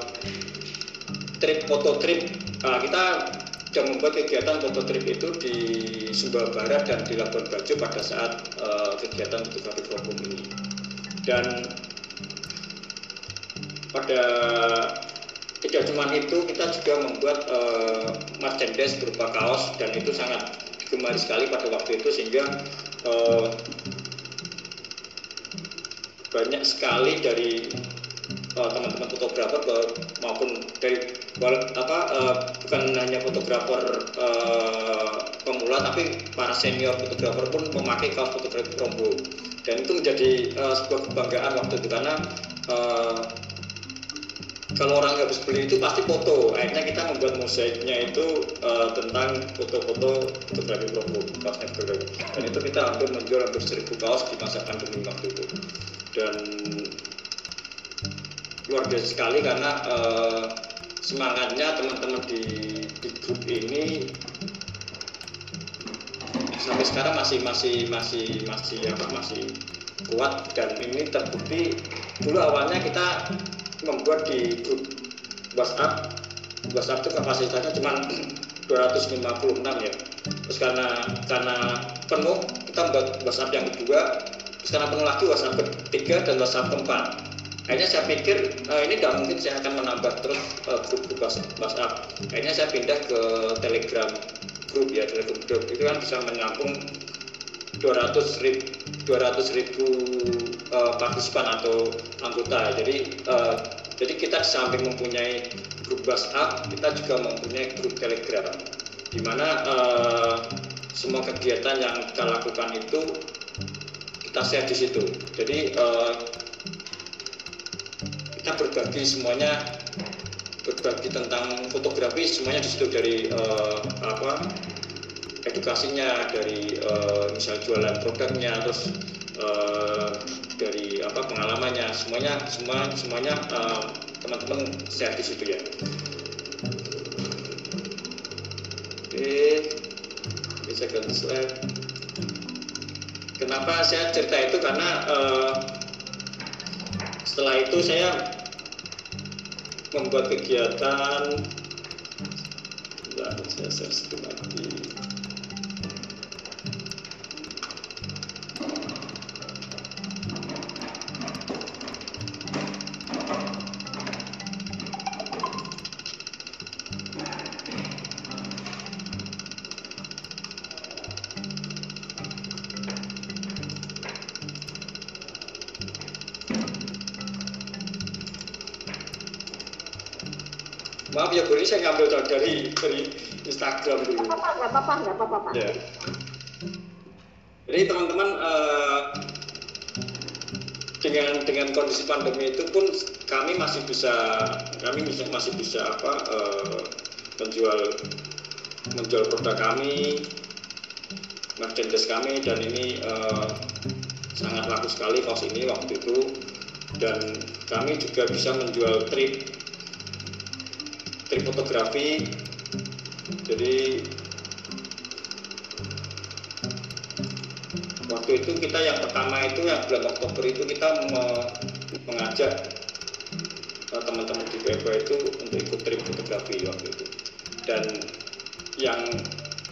trip foto trip. Uh, kita sudah membuat kegiatan foto trip itu di Sumbawa Barat dan di Labuan Bajo pada saat uh, kegiatan fotografi forum ini. Dan pada tidak cuma itu kita juga membuat uh, merchandise berupa kaos dan itu sangat digemari sekali pada waktu itu sehingga uh, banyak sekali dari teman-teman uh, fotografer maupun dari apa uh, bukan hanya fotografer uh, pemula tapi para senior fotografer pun memakai kaos fotografi promo dan itu menjadi uh, sebuah kebanggaan waktu itu karena uh, kalau orang habis beli itu pasti foto. Akhirnya kita membuat mosaiknya itu uh, tentang foto-foto fotografi promo kaosnya fotografi dan itu kita hampir menjual hampir seribu kaos di masa pandemi waktu itu. Dan luar biasa sekali karena uh, semangatnya teman-teman di, di grup ini sampai sekarang masih masih masih masih apa masih kuat dan ini terbukti dulu awalnya kita membuat di grup WhatsApp. WhatsApp itu kapasitasnya cuma 256 ya. Terus karena karena penuh kita membuat WhatsApp yang kedua. Terus karena penuh lagi WhatsApp ketiga dan WhatsApp keempat akhirnya saya pikir uh, ini tidak mungkin saya akan menambah terus uh, grup WhatsApp akhirnya saya pindah ke Telegram grup ya Telegram grup itu kan bisa menampung 200 ribu 200 ribu uh, partisipan atau anggota. Jadi uh, jadi kita samping mempunyai grup WhatsApp, kita juga mempunyai grup Telegram, di mana uh, semua kegiatan yang kita lakukan itu kita share di situ. Jadi uh, kita berbagi semuanya berbagi tentang fotografi semuanya di situ dari uh, apa edukasinya dari uh, misal jualan produknya terus uh, dari apa pengalamannya semuanya semua semuanya uh, teman-teman share di situ ya oke okay. second slide kenapa saya cerita itu karena uh, setelah itu saya membuat kegiatan. Saya share lagi saya ngambil dari dari Instagram dulu Nggak apa-apa, nggak apa-apa, nggak apa-apa. Ya. Jadi teman-teman eh, dengan dengan kondisi pandemi itu pun kami masih bisa kami bisa masih bisa apa eh, menjual menjual produk kami merchandise kami dan ini eh, sangat laku sekali kaos ini waktu itu dan kami juga bisa menjual trip fotografi. Jadi waktu itu kita yang pertama itu yang bulan Oktober itu kita mengajak eh, teman-teman di PFA itu untuk ikut trip fotografi waktu itu. Dan yang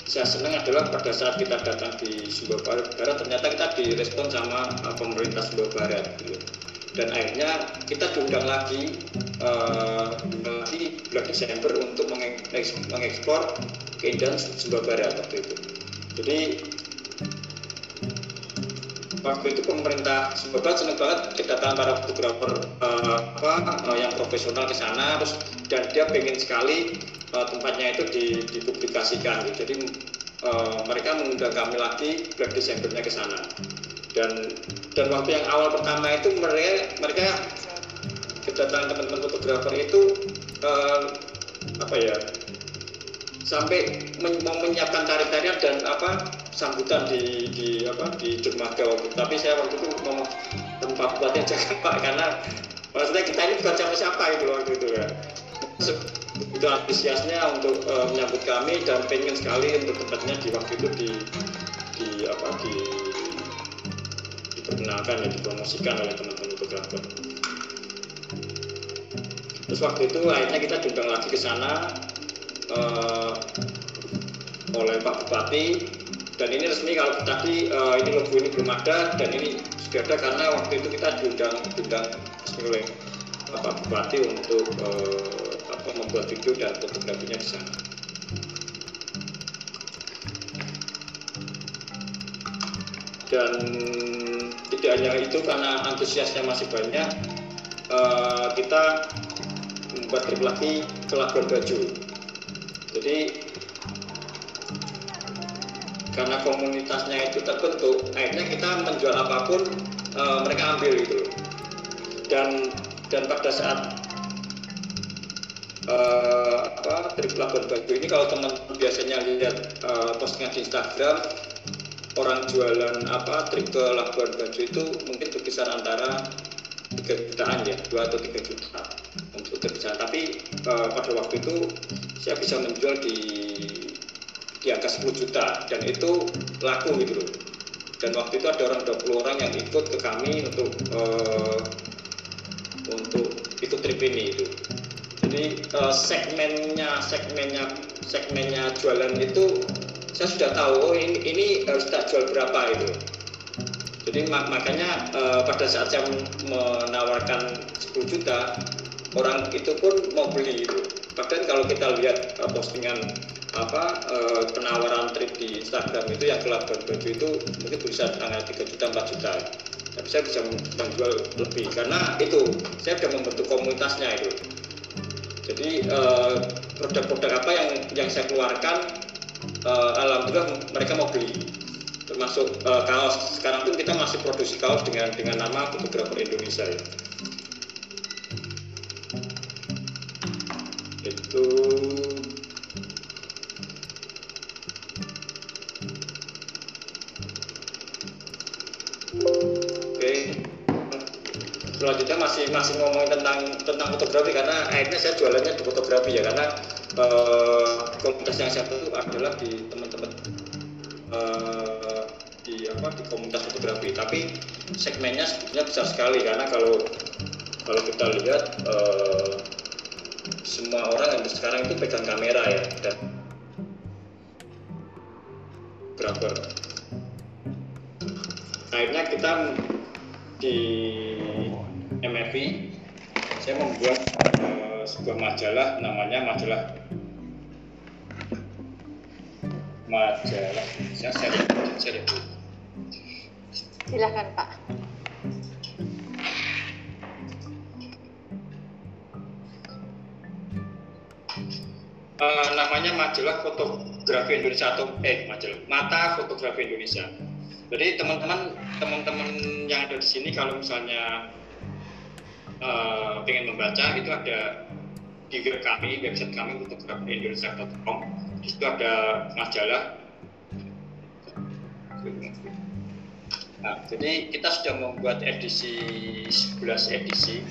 saya senang adalah pada saat kita datang di Sumba Barat ternyata kita direspon sama eh, pemerintah Sumba Barat gitu. dan akhirnya kita diundang lagi eh, 3 Desember untuk mengeksplor keindahan Sumba Barat waktu itu. Jadi waktu itu pemerintah Sumba Barat senang banget kedatangan para fotografer uh, apa uh, yang profesional ke sana terus dan dia pengen sekali uh, tempatnya itu dipublikasikan. Jadi uh, mereka mengundang kami lagi bulan Desembernya ke sana. Dan dan waktu yang awal pertama itu mereka mereka kedatangan teman-teman fotografer itu eh, apa ya? Sampai men- mau menyiapkan tari-tarian dan apa sambutan di di apa di dermaga waktu tapi saya waktu itu ngomong tempat buatnya jangan pak karena maksudnya kita ini bukan siapa-siapa itu waktu itu ya. Itu antusiasnya untuk eh, menyambut kami dan pengen sekali untuk tempatnya di waktu itu di di apa di diperkenalkan ya dipromosikan oleh teman-teman fotografer terus waktu itu akhirnya kita diundang lagi ke sana eh, oleh Pak Bupati dan ini resmi kalau tadi eh, ini logo ini belum ada dan ini sudah ada karena waktu itu kita diundang diundang resmi oleh Pak Bupati untuk eh, apa membuat video dan fotografinya di sana. Dan tidak hanya itu karena antusiasnya masih banyak, kita trip lagi ke Labuan Bajo. Jadi karena komunitasnya itu terbentuk, akhirnya kita menjual apa pun eh, mereka ambil gitu. Dan dan pada saat eh, apa trip Labuan Bajo ini kalau teman biasanya lihat eh, postingan di Instagram orang jualan apa trip ke Labuan Bajo itu mungkin berkisar antara 3 jutaan ya 2 atau 3 juta untuk terpisah tapi eh, pada waktu itu saya bisa menjual di di angka 10 juta dan itu laku gitu loh. Dan waktu itu ada orang 20 orang yang ikut ke kami untuk eh, untuk ikut trip ini itu jadi eh, segmennya segmennya segmennya jualan itu saya sudah tahu oh ini, ini harus tak jual berapa itu jadi mak- makanya eh, pada saat saya menawarkan 10 juta orang itu pun mau beli itu bahkan kalau kita lihat eh, postingan apa eh, penawaran trip di Instagram itu yang ke Labuan Bajo itu mungkin bisa angka 3 juta 4 juta. Tapi saya bisa menjual lebih karena itu saya sudah membentuk komunitasnya itu. Jadi eh, produk-produk apa yang yang saya keluarkan alhamdulillah mereka mau beli. Termasuk eh, kaos. Sekarang pun kita masih produksi kaos dengan dengan nama fotografer Indonesia ya. Masih masih ngomongin tentang tentang fotografi karena akhirnya saya jualannya di fotografi ya karena eh, komunitas yang saya bentuk adalah di teman-teman eh, di apa di komunitas fotografi. Tapi segmennya sebetulnya besar sekali karena kalau kalau kita lihat eh, semua orang yang sekarang itu pegang kamera ya dan fotografer akhirnya kita di MFI saya membuat eh, sebuah majalah namanya majalah majalah saya share share dulu. Silakan Pak. namanya majalah fotografi Indonesia atau eh majalah mata fotografi Indonesia. Jadi teman-teman teman-teman yang ada di sini kalau misalnya uh, pengen membaca itu ada di web kami website kami fotografi Indonesia.com di situ ada majalah. Nah, jadi kita sudah membuat edisi 11 edisi.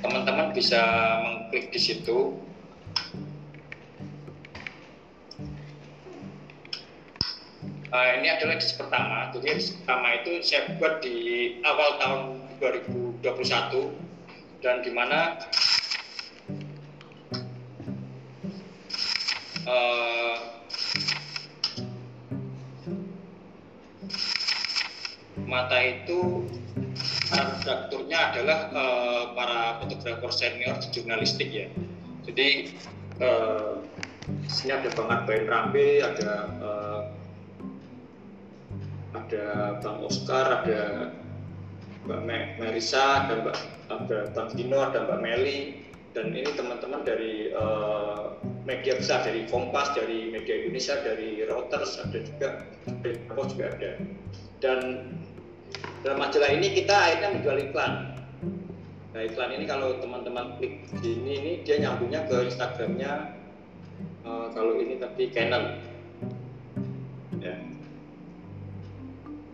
Teman-teman bisa mengklik di situ uh, ini adalah edisi pertama jadi edisi pertama itu saya buat di awal tahun 2021 dan di mana uh, mata itu para adalah uh, para fotografer senior di jurnalistik ya. Jadi uh, sini ada Bang Arbain Rambe, ada uh, ada Bang Oscar, ada Mbak Merisa, ada Mbak ada Bang Dino, ada Mbak Meli, dan ini teman-teman dari uh, media besar dari Kompas, dari media Indonesia, dari Reuters, ada juga dari Post juga ada. Dan dalam majalah ini kita akhirnya menjual iklan nah iklan ini kalau teman-teman klik di ini ini dia nyambungnya ke Instagramnya uh, kalau ini tapi Canon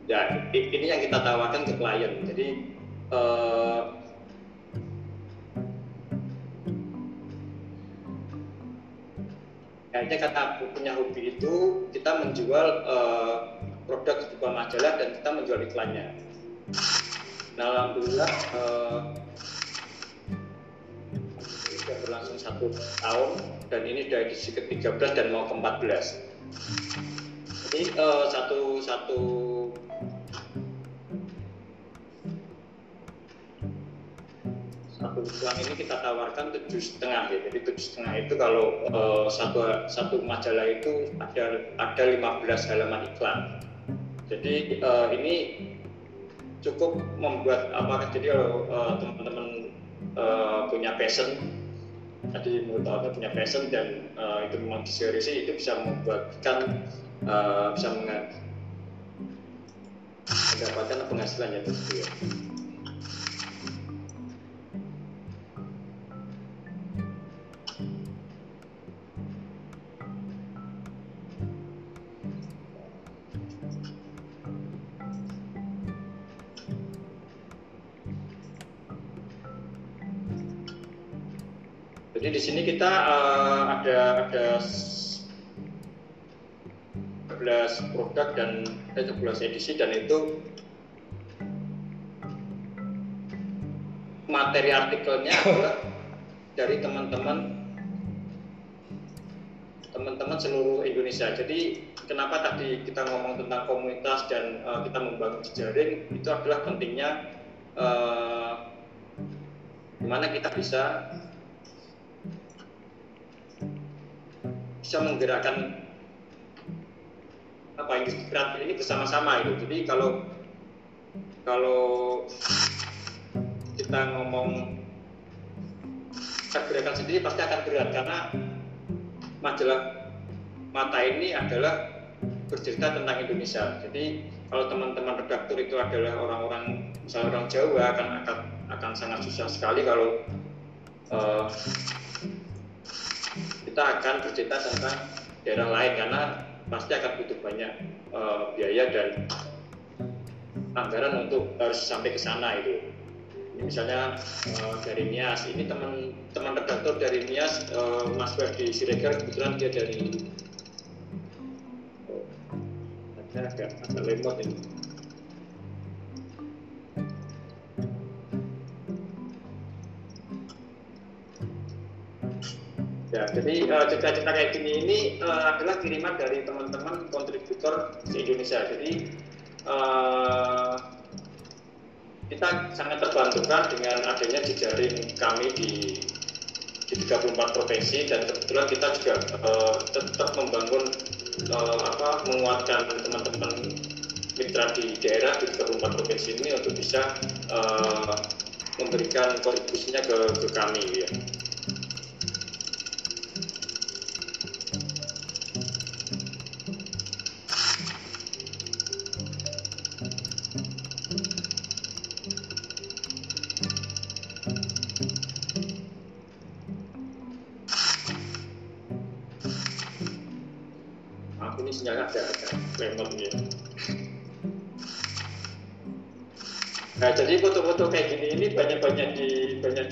ya ini yang kita tawarkan ke klien jadi uh, kayaknya kata punya hobi itu kita menjual uh, produk berupa majalah dan kita menjual iklannya Nah, alhamdulillah uh, sudah berlangsung satu tahun dan ini sudah edisi ke-13 dan mau ke-14. Jadi uh, satu satu bulan ini kita tawarkan tujuh setengah ya. Jadi tujuh setengah itu kalau uh, satu satu majalah itu ada ada 15 halaman iklan. Jadi uh, ini cukup membuat apakah jadi kalau uh, teman-teman uh, punya passion tadi menurut apa punya passion dan uh, itu memang diseriusi itu bisa membuatkan uh, bisa mendapatkan penghasilan yang tersebut. Sini kita uh, ada ada 11 produk dan eh, 11 edisi dan itu materi artikelnya adalah dari teman-teman teman-teman seluruh Indonesia. Jadi kenapa tadi kita ngomong tentang komunitas dan uh, kita membangun jejaring itu adalah pentingnya uh, gimana kita bisa bisa menggerakkan apa industri kreatif ini bersama-sama itu. Jadi kalau kalau kita ngomong kita gerakan sendiri pasti akan berat karena majalah mata ini adalah bercerita tentang Indonesia. Jadi kalau teman-teman redaktur itu adalah orang-orang misalnya orang Jawa akan akan akan sangat susah sekali kalau uh, kita akan bercerita tentang daerah lain karena pasti akan butuh banyak uh, biaya dan anggaran untuk harus sampai ke sana itu. Ini misalnya uh, dari Nias, ini teman teman redaktor dari Nias, uh, Mas Ferdi Siregar kebetulan dia dari oh, agak agak lemot ini. Ya, jadi uh, cerita-cerita kayak gini ini uh, adalah kiriman dari teman-teman kontributor di Indonesia. Jadi uh, kita sangat terbantukan dengan adanya jejaring kami di di 34 provinsi dan kebetulan kita juga uh, tetap membangun uh, apa menguatkan teman-teman mitra di daerah di 34 provinsi ini untuk bisa uh, memberikan kontribusinya ke, ke kami ya.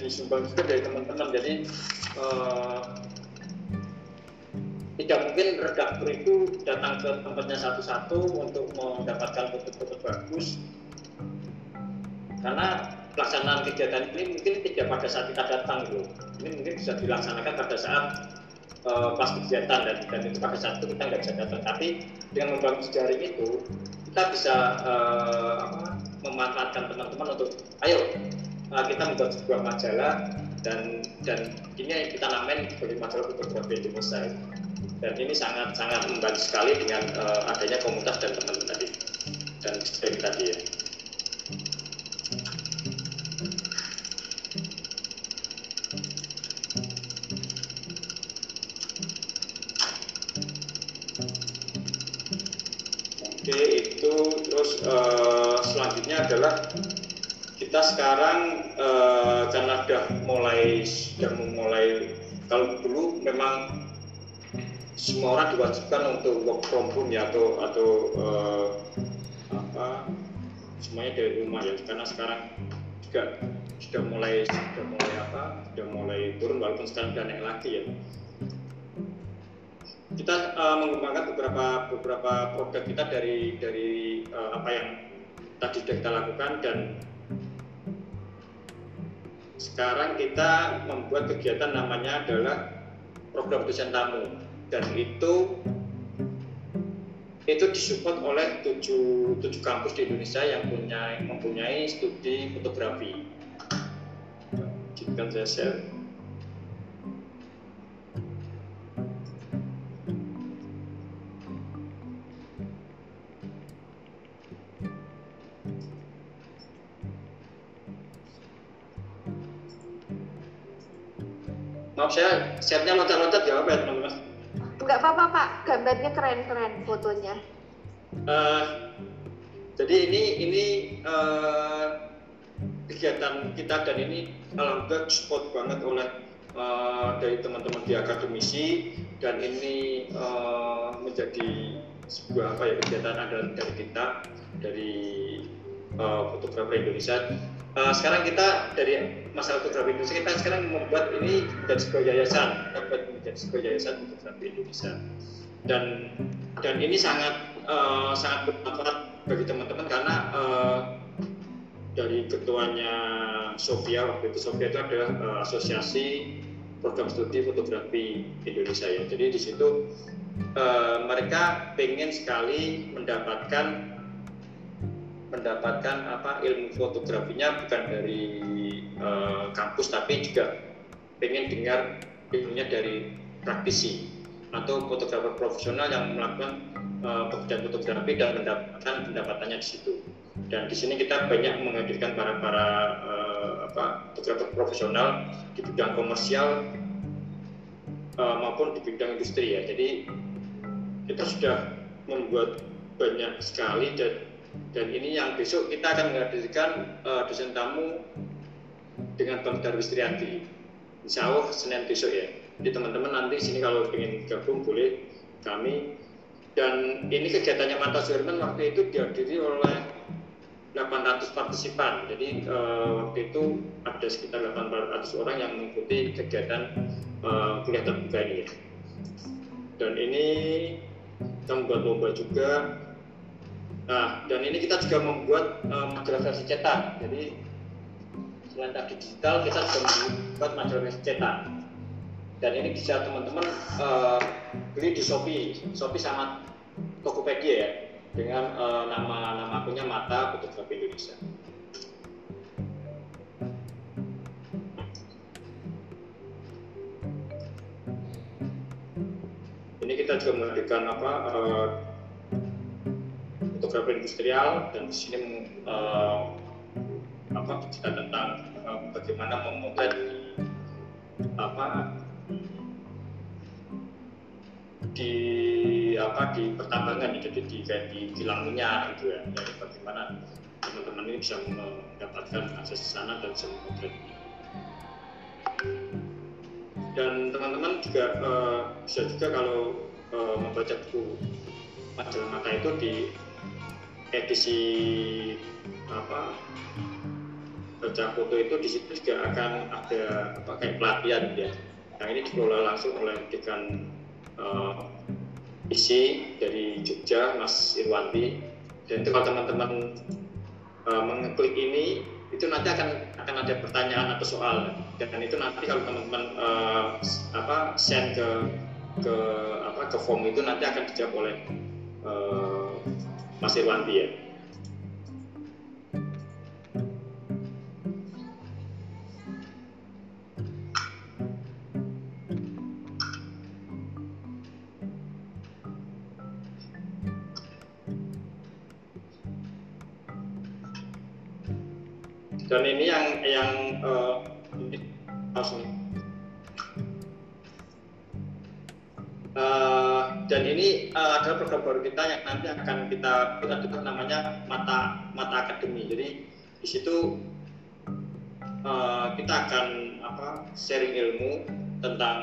Disumbang juga dari teman-teman. Jadi eh, tidak mungkin redaktur itu datang ke tempatnya satu-satu untuk mendapatkan foto-foto bagus karena pelaksanaan kegiatan ini mungkin tidak pada saat kita datang gitu. Ini mungkin bisa dilaksanakan pada saat uh, pas kegiatan dan, dan itu pada saat itu kita nggak bisa datang. Tapi dengan membangun jejaring itu kita bisa uh, memanfaatkan teman-teman untuk ayo uh, kita membuat sebuah majalah dan dan ini yang kita namain sebagai majalah fotografi Indonesia dan ini sangat sangat membantu sekali dengan uh, adanya komunitas dan teman-teman tadi dan sering tadi ya. Oke, itu terus uh, selanjutnya adalah kita sekarang sudah mulai sudah memulai. Kalau dulu memang semua orang diwajibkan untuk work from home ya atau atau uh, apa semuanya dari rumah ya. Karena sekarang juga sudah mulai sudah mulai apa sudah mulai turun walaupun sekarang sudah naik lagi ya. Kita uh, mengembangkan beberapa beberapa produk kita dari dari uh, apa yang tadi sudah kita lakukan dan sekarang kita membuat kegiatan namanya adalah program dosen tamu dan itu itu disupport oleh tujuh, tujuh kampus di Indonesia yang punya mempunyai studi fotografi. Jika saya share. Maaf saya share-nya loncat-loncat ya, apa ya teman-teman? Enggak apa-apa Pak, gambarnya keren-keren fotonya. Uh, jadi ini ini uh, kegiatan kita dan ini alhamdulillah support banget oleh uh, dari teman-teman di akademisi dan ini uh, menjadi sebuah apa ya kegiatan andalan dari kita dari uh, fotografer Indonesia. Uh, sekarang kita dari masalah fotografi Indonesia kita sekarang membuat ini menjadi sebuah yayasan, membuat menjadi sebuah yayasan fotografi Indonesia. Dan dan ini sangat uh, sangat bermanfaat bagi teman-teman karena uh, dari ketuanya Sofia waktu itu Sofia itu adalah uh, asosiasi program studi fotografi Indonesia ya. Jadi di situ uh, mereka pengen sekali mendapatkan mendapatkan apa ilmu fotografinya bukan dari uh, kampus tapi juga pengen dengar ilmunya dari praktisi atau fotografer profesional yang melakukan uh, pekerjaan fotografi dan mendapatkan pendapatannya di situ. Dan di sini kita banyak menghadirkan para para uh, apa fotografer profesional di bidang komersial uh, maupun di bidang industri ya. Jadi kita sudah membuat banyak sekali dan dan ini yang besok kita akan menghadirkan uh, dosen tamu dengan Bang Darwis Trianti. Insya Allah Senin besok ya. Jadi teman-teman nanti sini kalau ingin gabung boleh kami. Dan ini kegiatannya Manta Suherman waktu itu dihadiri oleh 800 partisipan. Jadi uh, waktu itu ada sekitar 800 orang yang mengikuti kegiatan uh, kuliah terbuka ini. Dan ini kita membuat lomba juga. Nah, dan ini kita juga membuat uh, majalah versi cetak. Jadi selain tadi digital, kita juga membuat majalah versi cetak dan ini bisa teman-teman uh, beli di Shopee, Shopee sama Tokopedia ya dengan uh, nama nama akunnya Mata Fotografi Indonesia. Ini kita juga menghadirkan apa uh, fotografi industrial dan di sini uh, apa kita tentang uh, bagaimana memotret apa di apa di pertambangan jadi di kayak di kilang minyak gitu ya. Jadi bagaimana teman-teman ini bisa mendapatkan akses ke sana dan bisa memotret dan teman-teman juga uh, bisa juga kalau uh, membaca buku majalah mata itu di edisi apa baca foto itu di situ juga akan ada apa kayak pelatihan ya. Yang ini dikelola langsung oleh dekan uh, isi dari Jogja Mas Irwanti. Dan kalau teman-teman uh, mengeklik ini itu nanti akan akan ada pertanyaan atau soal. Dan itu nanti kalau teman-teman uh, apa send ke ke apa ke form itu nanti akan dijawab oleh uh, Mas Irwanti ya. dan ini yang yang uh, Uh, dan ini uh, adalah program baru kita yang nanti akan kita kita dengar namanya mata mata akademi. Jadi di situ uh, kita akan apa sharing ilmu tentang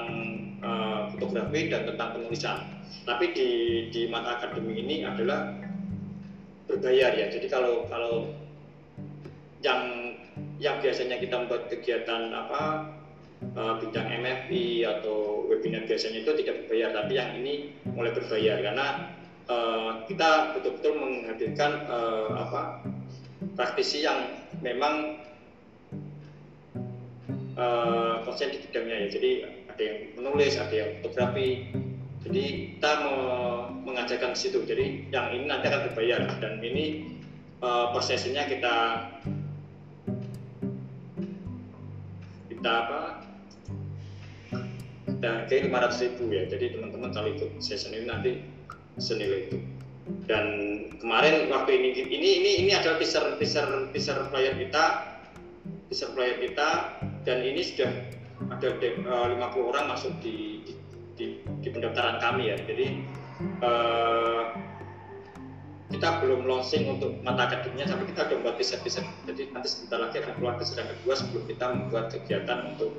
uh, fotografi dan tentang penulisan. Tapi di di mata akademi ini adalah berbayar ya. Jadi kalau kalau yang yang biasanya kita membuat kegiatan apa uh, bincang MFI atau webinar biasanya itu tidak berbayar, tapi yang ini mulai berbayar karena uh, kita betul-betul menghadirkan uh, apa praktisi yang memang uh, konsen di bidangnya ya. Jadi ada yang menulis, ada yang fotografi. Jadi kita mengajarkan di situ. Jadi yang ini nanti akan berbayar dan ini uh, prosesnya kita kita apa dan kayak 500 ribu ya. Jadi teman-teman kalau ikut session ini nanti senilai itu dan kemarin waktu ini ini ini ini adalah teaser teaser teaser player kita teaser player kita dan ini sudah ada 50 eh, orang masuk di di, di, di pendaftaran kami ya. Jadi uh, kita belum launching untuk mata akademinya tapi kita sudah buat teaser-teaser. Jadi nanti sebentar lagi akan keluar teaser yang kedua sebelum kita membuat kegiatan untuk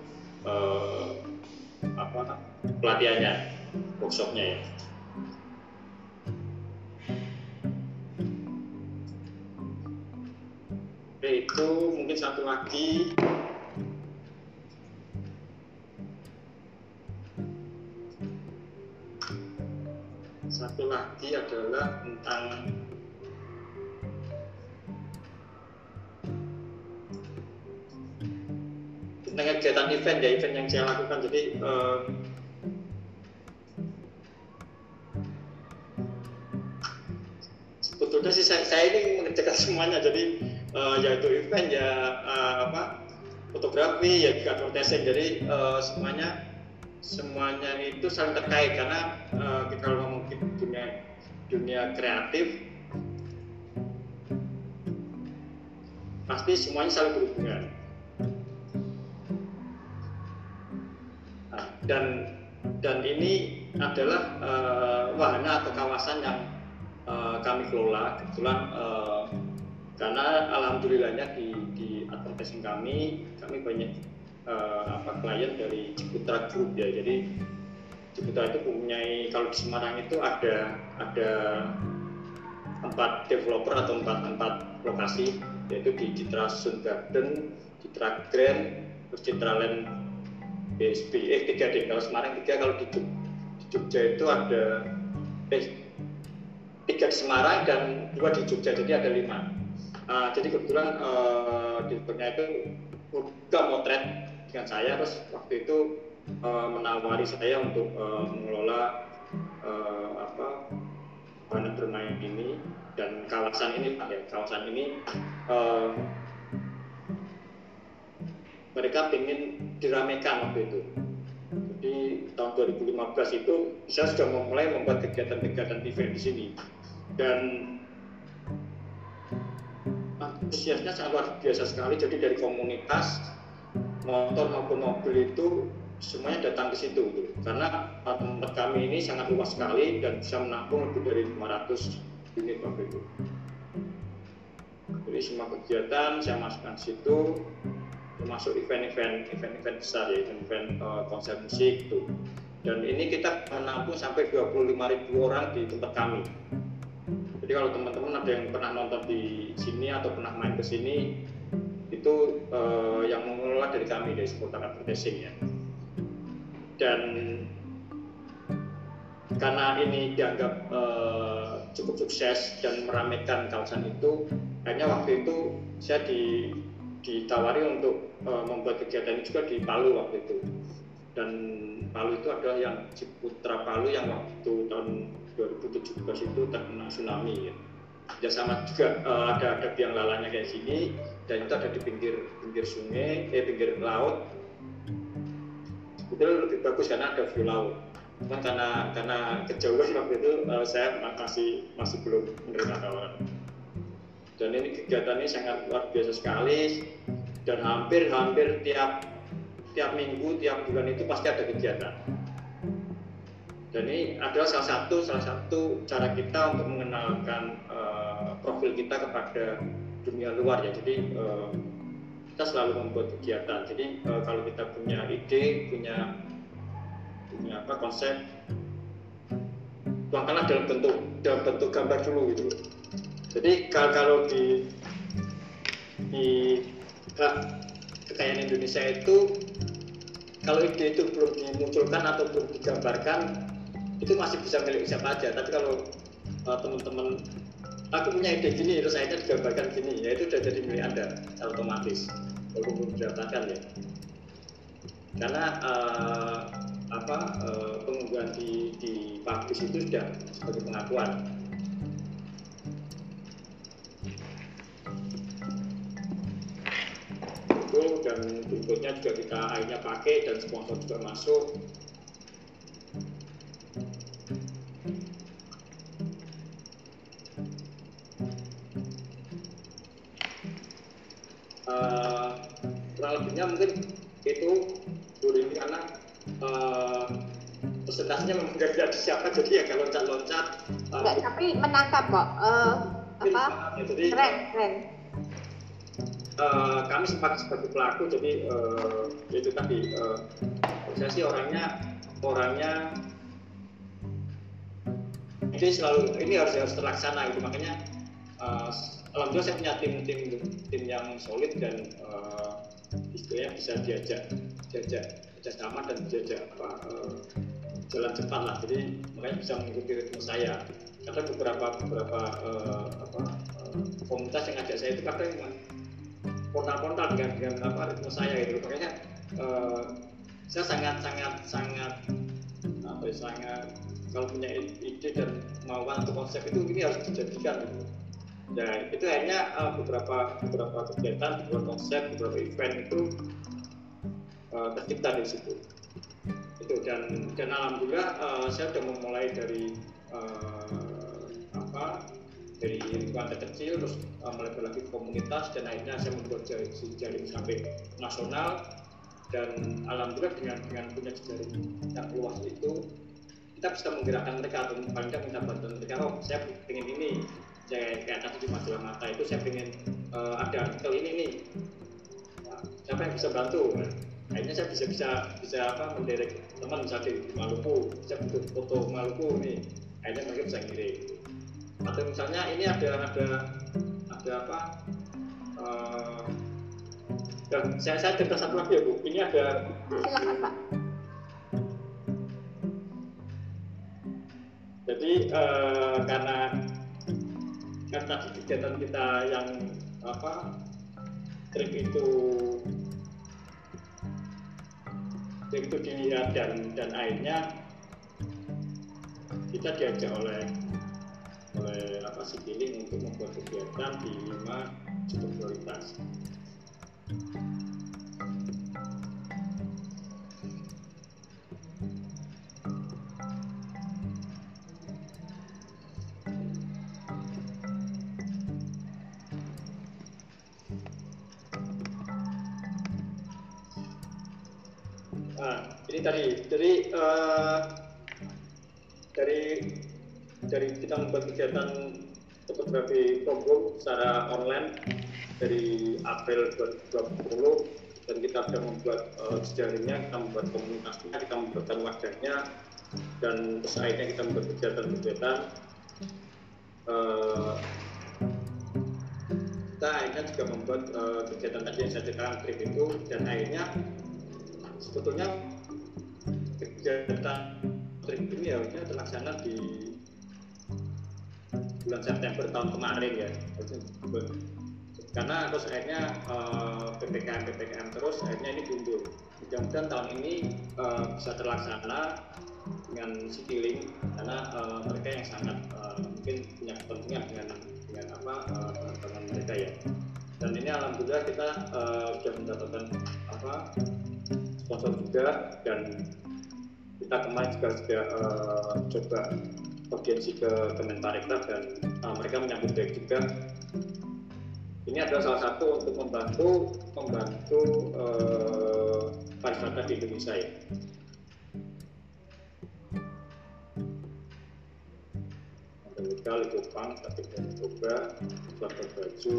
uh, apa pelatihannya workshopnya ya? Oke, itu mungkin satu lagi. Satu lagi adalah tentang tentang kegiatan event ya event yang saya lakukan. Jadi uh, sebetulnya sih saya, saya ini mengerjakan semuanya. Jadi uh, yaitu event ya uh, apa fotografi ya juga advertising. Jadi uh, semuanya semuanya itu saling terkait. Karena uh, kita kalau dunia dunia kreatif pasti semuanya saling berhubungan dan dan ini adalah uh, wahana atau kawasan yang uh, kami kelola. Kebetulan uh, karena alhamdulillahnya di di advertising kami kami banyak uh, apa klien dari Ciputra Group ya. Jadi Ciputra itu mempunyai kalau di Semarang itu ada ada empat developer atau empat empat lokasi yaitu di Citra Sun Garden, Citra Grand, terus Citra Land BSB eh tiga deh kalau Semarang tiga kalau di, di Jogja itu ada eh, tiga di Semarang dan dua di Jogja jadi ada lima. Uh, jadi kebetulan uh, di itu udah motret dengan saya terus waktu itu uh, menawari saya untuk uh, mengelola uh, apa wahana bermain ini dan kawasan ini ya kawasan ini uh, mereka ingin diramekan waktu itu. Jadi tahun 2015 itu saya sudah memulai membuat kegiatan-kegiatan event di sini. Dan antusiasnya sangat luar biasa sekali. Jadi dari komunitas motor maupun mobil itu semuanya datang ke situ gitu. karena tempat kami ini sangat luas sekali dan bisa menampung lebih dari 500 unit waktu itu. Jadi semua kegiatan saya masukkan situ termasuk event-event event-event besar ya event-event uh, konser musik itu. Dan ini kita menampung sampai 25.000 orang di tempat kami. Jadi kalau teman-teman ada yang pernah nonton di sini atau pernah main ke sini itu uh, yang mengelola dari kami dari seputar advertising ya. Dan karena ini dianggap uh, cukup sukses dan meramaikan kawasan itu akhirnya waktu itu saya di, ditawari untuk uh, membuat kegiatan ini juga di Palu waktu itu dan Palu itu adalah yang Ciputra Palu yang waktu tahun 2017 itu terkena tsunami ya. Ya sama juga uh, ada ada biang lalanya kayak sini dan itu ada di pinggir pinggir sungai, eh pinggir laut. Itu lebih bagus karena ada view laut karena karena kejauhan waktu itu uh, saya masih masih belum menerima tawaran. Dan ini kegiatan ini sangat luar biasa sekali dan hampir-hampir tiap tiap minggu, tiap bulan itu pasti ada kegiatan. Dan ini adalah salah satu salah satu cara kita untuk mengenalkan uh, profil kita kepada dunia luar ya. Jadi uh, kita selalu membuat kegiatan. Jadi uh, kalau kita punya ide, punya punya apa konsep tuangkanlah dalam bentuk dalam bentuk gambar dulu gitu jadi kalau, di di kekayaan Indonesia itu kalau ide itu belum dimunculkan atau belum digambarkan itu masih bisa milik siapa aja. Tapi kalau uh, teman-teman aku punya ide gini terus akhirnya digambarkan gini ya itu sudah jadi milik anda otomatis walaupun belum didapatkan ya. Karena uh, apa uh, pengunggahan di di publish itu sudah sebagai pengakuan dan berikutnya juga kita akhirnya pakai dan sponsor juga masuk. Uh, kurang lebihnya mungkin itu dulu ini karena uh, presentasinya memang tidak ada siapa jadi ya kalau loncat-loncat uh, enggak tapi menangkap kok. Uh, apa? ya, jadi, keren keren uh, kami sempat sebagai pelaku jadi uh, itu tadi uh, saya sih orangnya orangnya ini selalu ini harus harus terlaksana itu makanya uh, alhamdulillah saya punya tim tim tim yang solid dan uh, istilahnya bisa diajak diajak kerjasama dan diajak apa uh, jalan cepat lah. Jadi makanya bisa mengikuti ritme saya. Karena beberapa beberapa uh, apa uh, komunitas yang ngajak saya itu kadang kontak-kontak dengan dengan apa ritme saya itu makanya uh, saya sangat sangat sangat apa ya, sangat kalau punya ide dan kemauan untuk konsep itu ini harus dijadikan gitu. Ya itu hanya uh, beberapa beberapa kegiatan, beberapa konsep, beberapa event itu uh, tercipta di situ. Itu dan dan alhamdulillah uh, saya sudah memulai dari uh, apa dari lingkungan terkecil terus uh, melebar lagi ke komunitas dan akhirnya saya membuat jaring sampai nasional. Dan alhamdulillah dengan dengan punya jaring yang luas itu kita bisa menggerakkan mereka atau paling minta bantuan mereka oh saya ingin ini. Saya kayak tadi di majalah mata itu saya ingin uh, ada artikel ini nih. Nah, siapa yang bisa bantu? Nah, akhirnya saya bisa bisa bisa apa menderek teman misalnya di Maluku saya butuh foto Maluku nih. Akhirnya mereka bisa ngirim atau misalnya ini ada ada ada apa? Uh, dan saya saya cerita satu lagi ya bu. Ini ada silakan pak. Jadi uh, karena karena kegiatan kita yang apa trik itu trik itu dilihat dan dan akhirnya kita diajak oleh oleh apa si untuk membuat kegiatan di lima cukup prioritas. Kita membuat kegiatan fotografi program secara online dari April 2020 dan kita sudah membuat uh, kita membuat komunitasnya kita membuatkan wadahnya dan akhirnya kita membuat kegiatan-kegiatan. Uh, kita akhirnya juga membuat uh, kegiatan tadi yang saya ceritakan trip itu dan akhirnya sebetulnya kegiatan trip ini harusnya terlaksana di bulan September tahun kemarin ya. Karena terus akhirnya uh, ppkm ppkm terus akhirnya ini mundur mudah-mudahan tahun ini uh, bisa terlaksana dengan citylink karena uh, mereka yang sangat mungkin punya kepentingan dengan dengan apa uh, mereka ya. Dan ini alhamdulillah kita uh, sudah mendapatkan apa sponsor juga dan kita kemarin juga sudah coba audiensi ke Kemenparekraf dan uh, mereka menyambut baik juga. Ini adalah salah satu untuk membantu membantu uh, pariwisata di Indonesia ya. Ada legal, Jepang, tapi coba buat baju,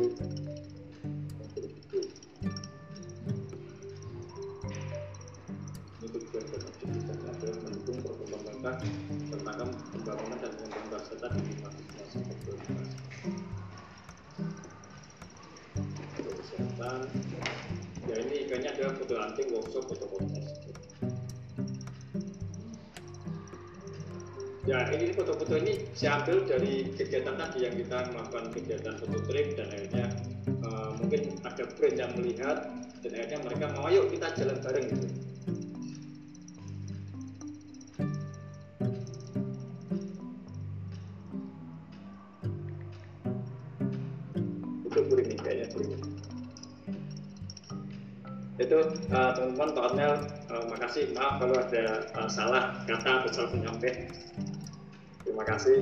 ini tujuan dan objektif adalah mendukung pemerintah tentang pembangunan dan pengembangan pariwisata di lima sektor kesehatan. Ya ini kayaknya adalah foto hunting workshop foto kontes ya ini foto-foto ini saya ambil dari kegiatan tadi yang kita melakukan kegiatan foto trip dan akhirnya uh, mungkin ada brand yang melihat dan akhirnya mereka mau ayo kita jalan bareng gitu teman-teman Pak Ornel uh, makasih. Maaf kalau ada uh, salah kata atau salah penyampaian. Terima kasih.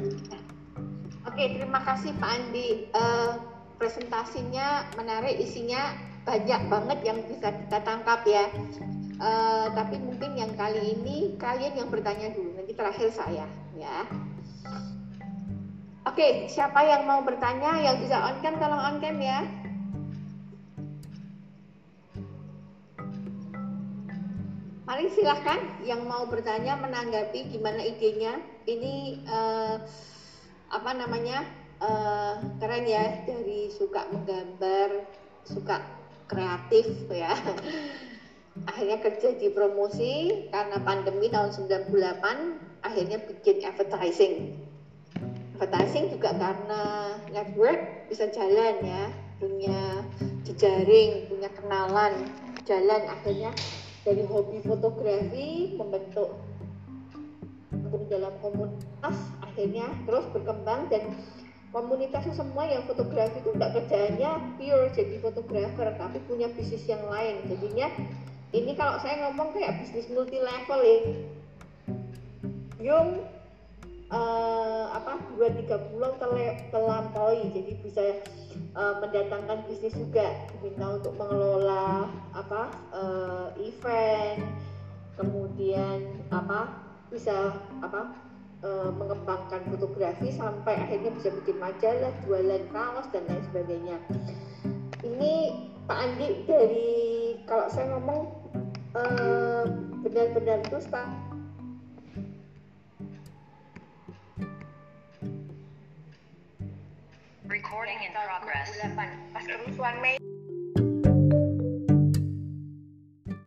Oke terima kasih Pak Andi. Uh, presentasinya menarik isinya banyak banget yang bisa kita tangkap ya. Uh, tapi mungkin yang kali ini kalian yang bertanya dulu nanti terakhir saya ya. Oke, siapa yang mau bertanya? Yang bisa on cam tolong on cam ya. Mari silahkan yang mau bertanya menanggapi gimana idenya. Ini uh, apa namanya uh, keren ya dari suka menggambar, suka kreatif ya. Akhirnya kerja di promosi karena pandemi tahun 98 akhirnya bikin advertising. Advertising juga karena network bisa jalan ya, punya jejaring, punya kenalan, jalan akhirnya dari hobi fotografi membentuk untuk dalam komunitas akhirnya terus berkembang dan komunitasnya semua yang fotografi itu tidak kerjanya pure jadi fotografer tapi punya bisnis yang lain. Jadinya ini kalau saya ngomong kayak bisnis multi level ya. Yung uh, apa dua tiga pulau terlampaui. Jadi bisa uh, mendatangkan bisnis juga. Minta untuk mengelola apa uh, event kemudian apa bisa apa uh, mengembangkan fotografi sampai akhirnya bisa bikin majalah jualan kaos dan lain sebagainya. Ini Pak Andi dari kalau saya ngomong benar-benar uh, itu Recording in progress.